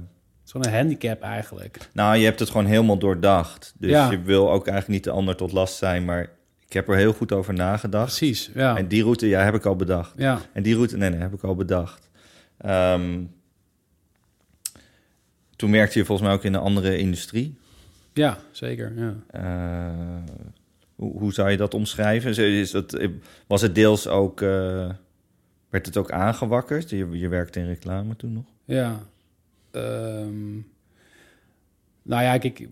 Zo'n handicap eigenlijk.
Nou, je hebt het gewoon helemaal doordacht. Dus ja. je wil ook eigenlijk niet de ander tot last zijn, maar ik heb er heel goed over nagedacht.
Precies, ja.
En die route, ja, heb ik al bedacht. Ja. En die route, nee, nee, heb ik al bedacht. Um, toen werkte je volgens mij ook in een andere industrie.
Ja, zeker. Ja.
Uh, hoe, hoe, zou je dat omschrijven? Is dat, was het deels ook... Uh, werd het ook aangewakkerd? Je, je werkte in reclame toen nog?
Ja. Um, nou ja, ik, ik,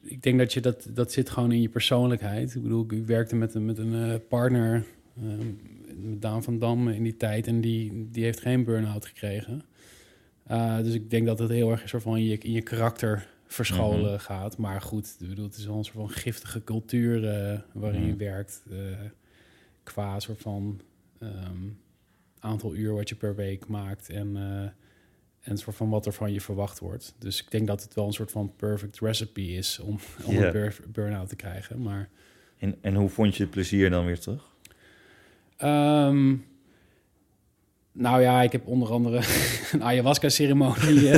ik, denk dat je dat, dat zit gewoon in je persoonlijkheid. Ik bedoel, ik werkte met een, met een uh, partner, met Daan van Dam in die tijd... en die, die heeft geen burn-out gekregen. Uh, dus ik denk dat het heel erg een soort van in je, in je karakter verscholen mm -hmm. gaat. Maar goed, ik bedoel, het is wel een soort van giftige cultuur uh, waarin mm je werkt. Uh, qua soort van um, aantal uur wat je per week maakt en, en soort van wat er van je verwacht wordt. Dus ik denk dat het wel een soort van perfect recipe is om, om yeah. een burn-out te krijgen. Maar,
en, en hoe vond je het plezier dan weer terug?
Um, nou ja, ik heb onder andere een ayahuasca-ceremonie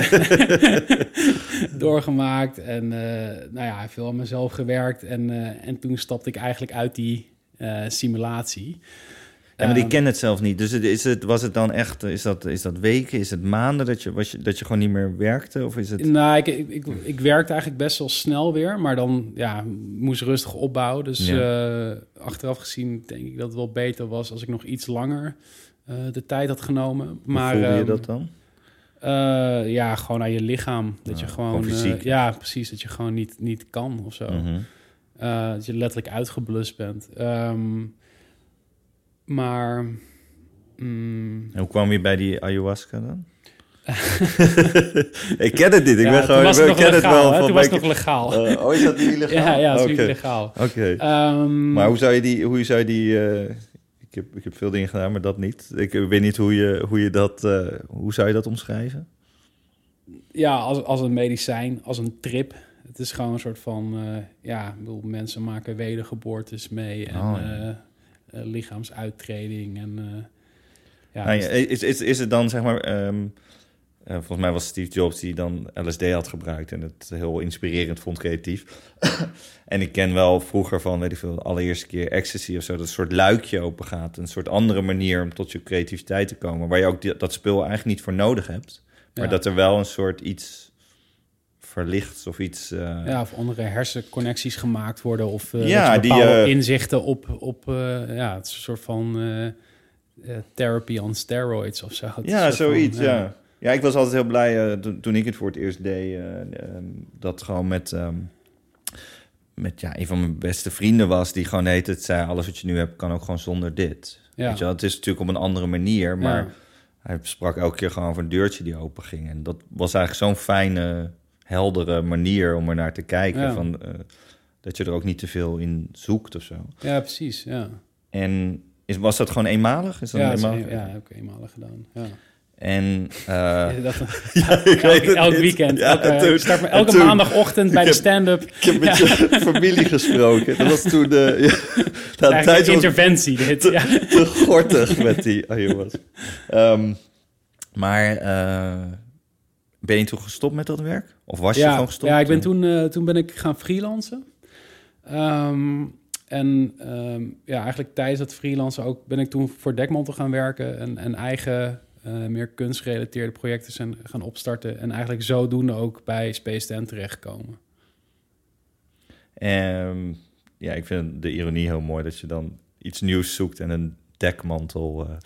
doorgemaakt. En uh, nou ja, veel aan mezelf gewerkt. En, uh, en toen stapte ik eigenlijk uit die uh, simulatie.
Ja, maar die ken het zelf niet. Dus het, is het, was het dan echt, is dat, is dat weken, is het maanden dat je, was je, dat je gewoon niet meer werkte? Of is het...
Nou, ik, ik, ik, ik werkte eigenlijk best wel snel weer, maar dan ja, moest rustig opbouwen. Dus ja. achteraf gezien denk ik dat het wel beter was als ik nog iets langer uh, de tijd had genomen. Maar,
Hoe voelde je
um,
dat dan?
Uh, ja, gewoon aan je lichaam. Dat je gewoon... ja, precies. Dat je gewoon niet, niet kan of zo.
Mhm.
Dat je letterlijk uitgeblust bent. Um, maar... mm,
En hoe kwam je bij die ayahuasca dan? ik ken het niet. Ik
ja,
ben gewoon.
was
ik ken het wel.
hè?
van
Toen was het nog legaal.
Eh, oh, is dat niet illegaal?
ja, ja, dat is
Oké.
niet legaal.
Oké.
Ehm,
Maar hoe zou je die... Hoe zou je die eh, ik, heb, ik heb veel dingen gedaan, maar dat niet. Ik weet niet hoe je, hoe je dat... eh, hoe zou je dat omschrijven?
ja, als, als een medicijn, als een trip. Het is gewoon een soort van, eh, ja, ik bedoel, mensen maken wedergeboortes mee en
Oh,
eh,
ja.
Eh, lichaamsuittreding en eh, ja,
Nou
dus-
is, is, is het dan, zeg maar... ehm, eh, volgens mij was Steve Jobs die dan LSD had gebruikt... en het heel inspirerend vond, creatief. en ik ken wel vroeger van, weet ik veel... de allereerste keer ecstasy of zo... dat een soort luikje open gaat. Een soort andere manier om tot je creativiteit te komen... waar je ook die- dat spul eigenlijk niet voor nodig hebt. Maar
Ja.
dat er wel een soort iets verlichts of iets... eh,
ja, of andere hersenconnecties gemaakt worden of eh,
Ja, die, eh,
inzichten op, op ja, het is een soort van therapy on steroids of zo. Het
Ja,
van,
zoiets, ja. ja. ik was altijd heel blij toen, ik het voor het eerst deed. eh, ehm, dat gewoon met, ehm, met ja, een van mijn beste vrienden was... die gewoon heet het zei... alles wat je nu hebt kan ook gewoon zonder dit.
Ja.
Weet je wel? Het is natuurlijk op een andere manier... maar
Ja.
hij sprak elke keer gewoon over een deurtje die open ging. En dat was eigenlijk zo'n fijne, heldere manier om er naar te kijken.
Ja.
Van, eh, dat je er ook niet te veel in zoekt of zo.
Ja, precies, ja.
En is, was dat gewoon eenmalig? Is dat
Ja, is
eenmalig?
een- ja, heb ik eenmalig gedaan. Ja.
En... eh,
Ja, dat,
Ja, ik weet
elk, weekend.
Ja,
elke,
toen-
start me elke
toen-
maandagochtend bij de stand-up.
Ik heb met je familie gesproken. Dat was toen de... Ja,
Eigenlijk
tijdje
een interventie dit.
te, gortig met die ayahuasca. Ehm maar eh, ben je toen gestopt met dat werk? Of was je gewoon gestopt?
ja, ik ben toen, eh, toen ben ik gaan freelancen. Ehm, en ehm, ja, eigenlijk tijdens dat freelancen ook ben ik toen voor Dekmantel gaan werken en, en eigen eh, meer kunstgerelateerde projecten zijn gaan opstarten. En eigenlijk zodoende ook bij Space Ten terechtkomen.
Ehm, ja, ik vind de ironie heel mooi dat je dan iets nieuws zoekt en een dekmantel eh,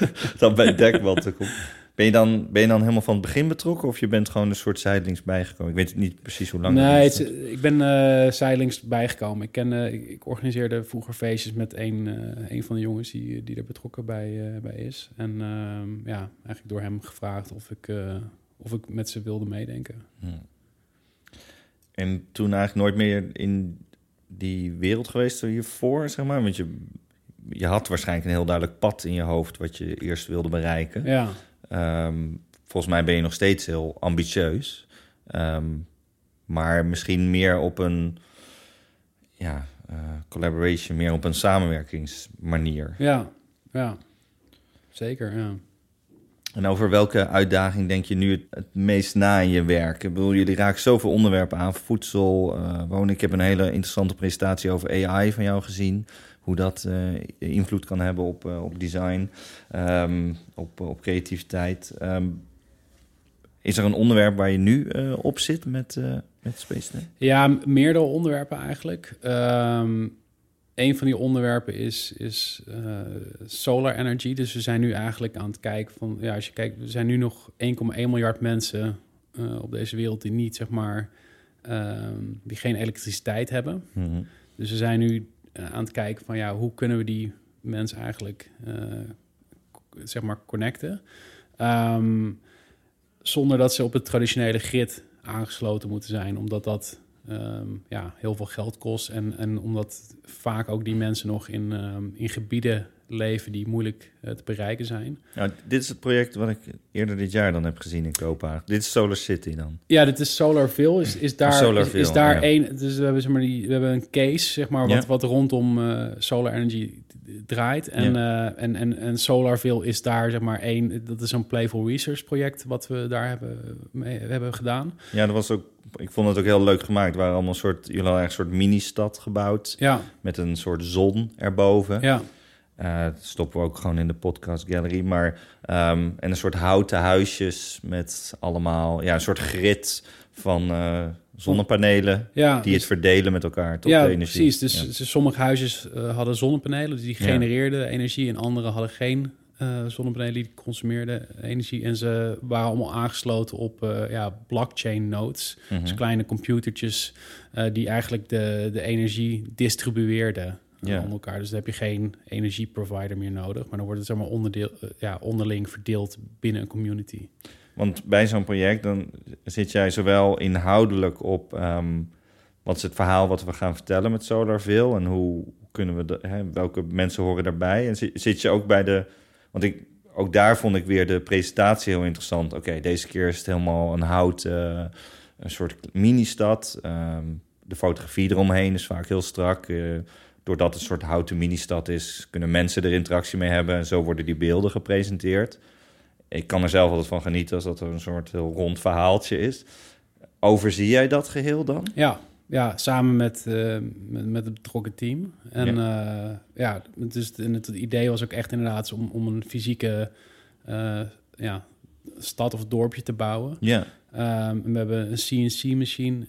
dan bij dekmantel komt. Ben je, dan, ben je dan helemaal van het begin betrokken of je bent gewoon een soort zijdelings bijgekomen? Ik weet niet precies hoe lang.
Nee,
het
ik ben eh zijdelings bijgekomen. Ik, ken, eh, ik, ik organiseerde vroeger feestjes met een, eh, een van de jongens die, die er betrokken bij, bij is. En ehm, ja, eigenlijk door hem gevraagd of ik, of ik met ze wilde meedenken.
Hm. En toen eigenlijk nooit meer in die wereld geweest hiervoor, zeg maar? Want je, je had waarschijnlijk een heel duidelijk pad in je hoofd wat je eerst wilde bereiken.
Ja,
Ehm, volgens mij ben je nog steeds heel ambitieus. Ehm, maar misschien meer op een ja, eh, collaboration, meer op een samenwerkingsmanier.
ja, ja. Zeker, ja.
En over welke uitdaging denk je nu het, het meest na in je werk? Ik bedoel, jullie raken zoveel onderwerpen aan. Voedsel, eh, wonen. Ik heb een hele interessante presentatie over AI van jou gezien. Hoe dat eh, invloed kan hebben op, eh, op design, ehm, op, op creativiteit. Ehm, Is er een onderwerp waar je nu eh, op zit met, met Space Ten?
Ja, meerdere onderwerpen eigenlijk. Ehm een van die onderwerpen is, is solar energy. Dus we zijn nu eigenlijk aan het kijken van... Ja, als je kijkt, we zijn nu nog 1,1 miljard mensen op deze wereld... die niet, zeg maar, die geen elektriciteit hebben.
Mhm.
Dus we zijn nu aan het kijken van... ja, hoe kunnen we die mensen eigenlijk, eh, zeg maar, connecten... Ehm, zonder dat ze op het traditionele grid aangesloten moeten zijn, omdat dat ehm, ja, heel veel geld kost en, en omdat vaak ook die mensen nog in, ehm, in gebieden leven die moeilijk eh, te bereiken zijn.
Nou, dit is het project wat ik eerder dit jaar dan heb gezien in Kopenhagen. Dit is Solar City dan.
Ja, dit is Solarville. Is, is daar,
Solarville,
is, is daar
ja.
één. Dus we hebben, zeg maar, die, we hebben een case, zeg maar, wat,
Ja.
wat rondom eh, solar energy draait. En, eh, en, en, en Solarville is daar, zeg maar, één. Dat is een Playful Research project wat we daar hebben, mee, hebben gedaan.
Ja, dat was ook. Ik vond het ook heel leuk gemaakt. Het waren allemaal een soort. Jullie hadden een soort mini-stad gebouwd.
Ja,
Met een soort zon erboven.
ja.
Eh, dat stoppen we ook gewoon in de podcast gallery. Maar, ehm, en een soort houten huisjes met allemaal. Ja, een soort grid van eh, zonnepanelen.
ja
Die het verdelen met elkaar. Tot
ja,
de energie.
precies. Dus,
Ja.
dus sommige huisjes eh, hadden zonnepanelen, dus die
Ja.
genereerden energie. En andere hadden geen zonnepanelen, die consumeerden energie. En ze waren allemaal aangesloten op ja, blockchain nodes.
Mhm.
Dus kleine computertjes die eigenlijk de, de energie distribueerden
Ja.
aan elkaar. Dus dan heb je geen energieprovider meer nodig. Maar dan wordt het zeg maar onderdeel, eh, ja, onderling verdeeld binnen een community.
Want bij zo'n project dan zit jij zowel inhoudelijk op ehm, wat is het verhaal wat we gaan vertellen met Solarville en hoe kunnen we de, hè, welke mensen horen daarbij en zit, zit je ook bij de want ik ook daar vond ik weer de presentatie heel interessant. Oké, deze keer is het helemaal een hout, eh, een soort mini-stad. Ehm, de fotografie eromheen is vaak heel strak. eh, doordat het een soort houten mini-stad is, kunnen mensen er interactie mee hebben. En zo worden die beelden gepresenteerd. Ik kan er zelf altijd van genieten als dat een soort heel rond verhaaltje is. Overzie jij dat geheel dan?
Ja, ja samen met, eh, met, met het betrokken team. En ja, ja dus het, idee was ook echt inderdaad om, om een fysieke eh, ja, stad of dorpje te bouwen.
Ja.
Ehm, we hebben een CNC-machine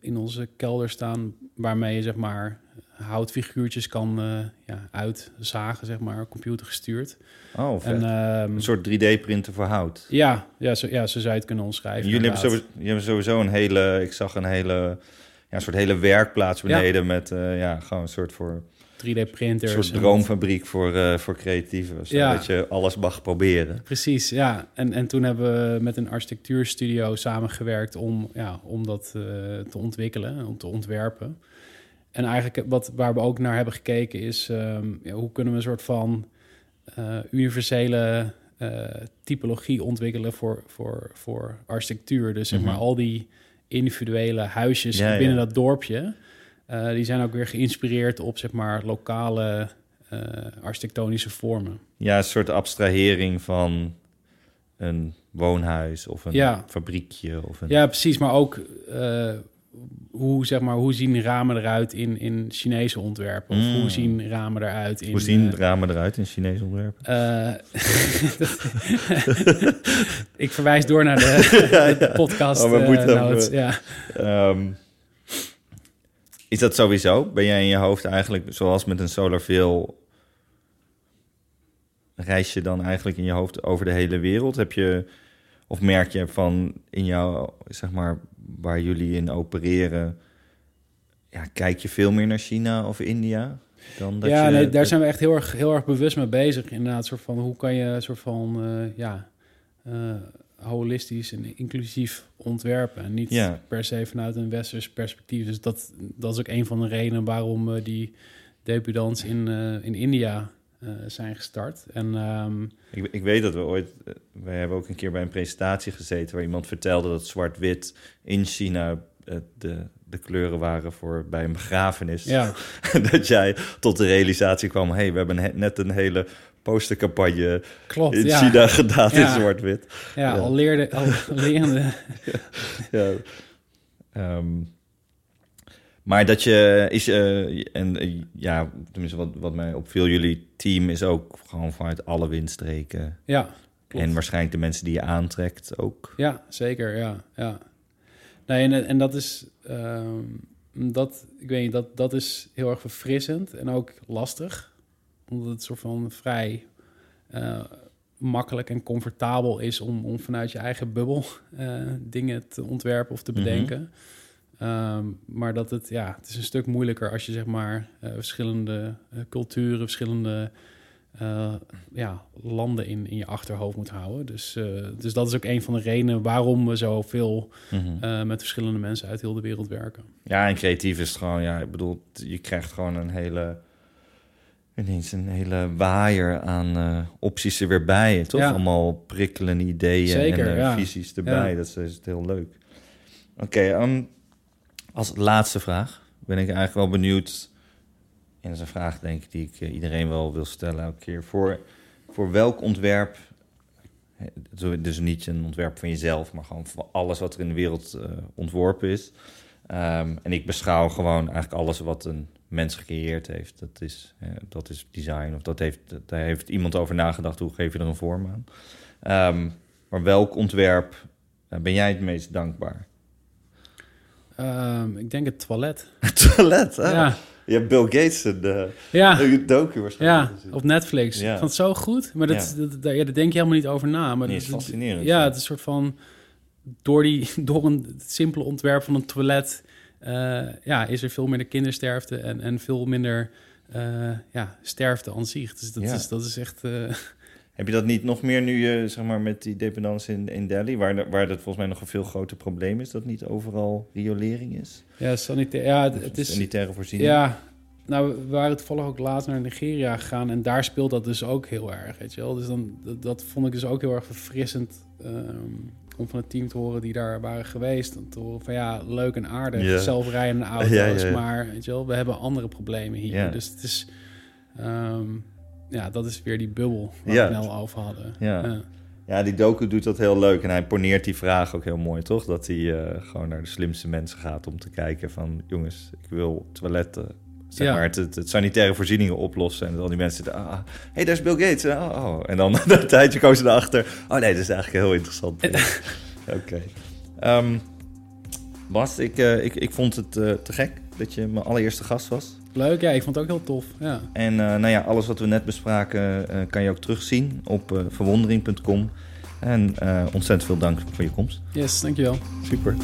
in onze kelder staan, waarmee je zeg maar houtfiguurtjes kan eh, ja, uitzagen, zeg maar, computergestuurd.
Oh, vet.
En ehm,
een soort 3D-printer voor hout.
ja, ja, zo, ja, zo zou je het kunnen omschrijven.
Jullie hebben, sowieso, jullie hebben sowieso een hele, ik zag een hele, ja, een soort hele werkplaats
Ja.
beneden met, eh, ja, gewoon een soort voor,
3D-printers.
een soort droomfabriek voor, eh, voor creatieven.
Ja.
Zodat je alles mag proberen.
Precies, ja. En, en toen hebben we met een architectuurstudio samengewerkt om, ja, om dat te ontwikkelen, om te ontwerpen. En eigenlijk wat, waar we ook naar hebben gekeken is, ehm, ja, hoe kunnen we een soort van eh, universele eh, typologie ontwikkelen voor, voor, voor architectuur. Dus zeg maar
Mhm.
al die individuele huisjes
Ja,
binnen
ja.
dat dorpje, eh, die zijn ook weer geïnspireerd op zeg maar lokale architectonische vormen.
Ja, een soort abstrahering van een woonhuis of een
Ja.
fabriekje. Of een...
Ja, precies. Maar ook hoe, zeg maar, hoe zien ramen eruit in, in Chinese ontwerpen? Of
Mm.
hoe zien ramen eruit in...
Hoe zien
eh,
ramen eruit in Chinees ontwerpen?
eh, ik verwijs door naar de, de podcast
Oh,
notes, ja.
Is dat sowieso? Ben jij in je hoofd eigenlijk, zoals met een Solarville, reis je dan eigenlijk in je hoofd over de hele wereld? Heb je, of merk je van in jouw, zeg maar, waar jullie in opereren, ja, kijk je veel meer naar China of India? Dan dat
ja,
je,
nee, daar zijn we echt heel erg, heel erg bewust mee bezig. Inderdaad, soort van, hoe kan je soort van, eh, ja, eh, holistisch en inclusief ontwerpen. En niet
Ja.
per se vanuit een westers perspectief. Dus dat, dat is ook een van de redenen waarom eh, die debutants in, in India eh, zijn gestart. En ehm,
Ik, ik weet dat we ooit... eh, Wij hebben ook een keer bij een presentatie gezeten... waar iemand vertelde dat zwart-wit in China... eh, de, de kleuren waren voor bij een begrafenis.
ja,
dat jij tot de realisatie kwam... hey, we hebben he- net een hele postercampagne
klopt.
in
ja.
China gedaan in zwart-wit.
Ja, al leerde, al lerende.
Ja. Ehm, maar dat je is eh, en eh, ja, tenminste wat, wat mij opviel, jullie team is ook gewoon vanuit alle windstreken
Ja, klopt.
En waarschijnlijk de mensen die je aantrekt ook.
Ja, zeker, ja. ja. Nee, en, en dat is... ehm, dat, ik weet niet, dat, dat is heel erg verfrissend en ook lastig. Omdat het soort van vrij eh, makkelijk en comfortabel is om, om vanuit je eigen bubbel dingen te ontwerpen of te
Mhm.
bedenken. Ehm, maar dat het, ja, het is een stuk moeilijker als je zeg maar eh, verschillende eh, culturen, verschillende eh, ja, landen in, in je achterhoofd moet houden. Dus, dus dat is ook een van de redenen waarom we zoveel eh met verschillende mensen uit heel de wereld werken.
Ja, en creatief is het gewoon, ja, ik bedoel, je krijgt gewoon een hele, ineens een hele waaier aan opties er weer bij. Toch?
Ja.
Allemaal prikkelende ideeën
Zeker,
en
ja.
visies erbij.
Ja.
Dat is, is het heel leuk. Oké, ehm, als laatste vraag ben ik eigenlijk wel benieuwd. En dat is een vraag, denk ik, die ik eh, iedereen wel wil stellen elke keer. Voor, voor welk ontwerp, zo- dus niet een ontwerp van jezelf, maar gewoon voor alles wat er in de wereld eh, ontworpen is. Ehm, en ik beschouw gewoon eigenlijk alles wat een mens gecreëerd heeft. Dat is, eh, dat is design, of dat heeft, daar heeft iemand over nagedacht. Hoe geef je er een vorm aan? Ehm, maar welk ontwerp eh, ben jij het meest dankbaar?
Ehm, ik denk het toilet.
Toilet, hè?
Ja,
Je hebt Bill Gates een, eh
ja,
docu waarschijnlijk.
ja,
gezien.
op Netflix.
Ja.
Ik vond het zo goed, maar dat,
Ja.
dat, dat- ja, daar denk je helemaal niet over na. Maar
Nee,
dat-
is fascinerend.
Ja, het is een soort van... Door, die, door een simpele ontwerp van een toilet... eh, ja, is er veel minder kindersterfte en, en veel minder eh, ja, sterfte aan zich. Dus dat, is, dat is echt...
Heb je dat niet nog meer nu je, zeg maar, met die dependance in, in Delhi, waar, waar dat volgens mij nog een veel groter probleem is, dat niet overal riolering is?
ja, sanitair, ja, het, het is...
Sanitaire voorziening?
Ja, nou, we waren toevallig ook laatst naar Nigeria gegaan en daar speelt dat dus ook heel erg, weet je wel. Dus dan, dat, dat vond ik dus ook heel erg verfrissend ehm, om van het team te horen die daar waren geweest. Om te horen van ja, leuk en aardig,
Ja.
zelfrijdende auto's,
Ja, ja, ja.
maar weet je wel, we hebben andere problemen hier. Dus het is, ehm, ja, dat is weer die bubbel waar
Ja.
we het al over hadden.
Ja. Ja, die docu doet dat heel leuk en hij poneert die vraag ook heel mooi, toch? Dat hij eh, gewoon naar de slimste mensen gaat om te kijken van... jongens, ik wil toiletten, zeg
Ja.
maar, het, het, het sanitaire voorzieningen oplossen. En al die mensen zitten, ah, hey, daar is Bill Gates. Oh, oh. En dan een tijdje komen ze erachter. Oh nee, dat is eigenlijk heel interessant. Oké. Ehm, Bas, ik, eh, ik, ik vond het eh, te gek dat je mijn allereerste gast was.
Leuk, ja, ik vond het ook heel tof. Ja.
En eh, nou ja, alles wat we net bespraken eh, kan je ook terugzien op eh, verwondering.com. En eh, ontzettend veel dank voor je komst.
Yes, dankjewel.
Super.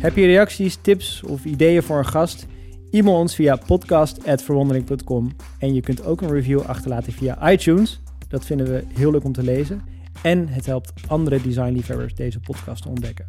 Heb je reacties, tips of ideeën voor een gast? E-mail ons via podcast.verwondering.com. En je kunt ook een review achterlaten via iTunes. Dat vinden we heel leuk om te lezen. En het helpt andere designliefhebbers deze podcast te ontdekken.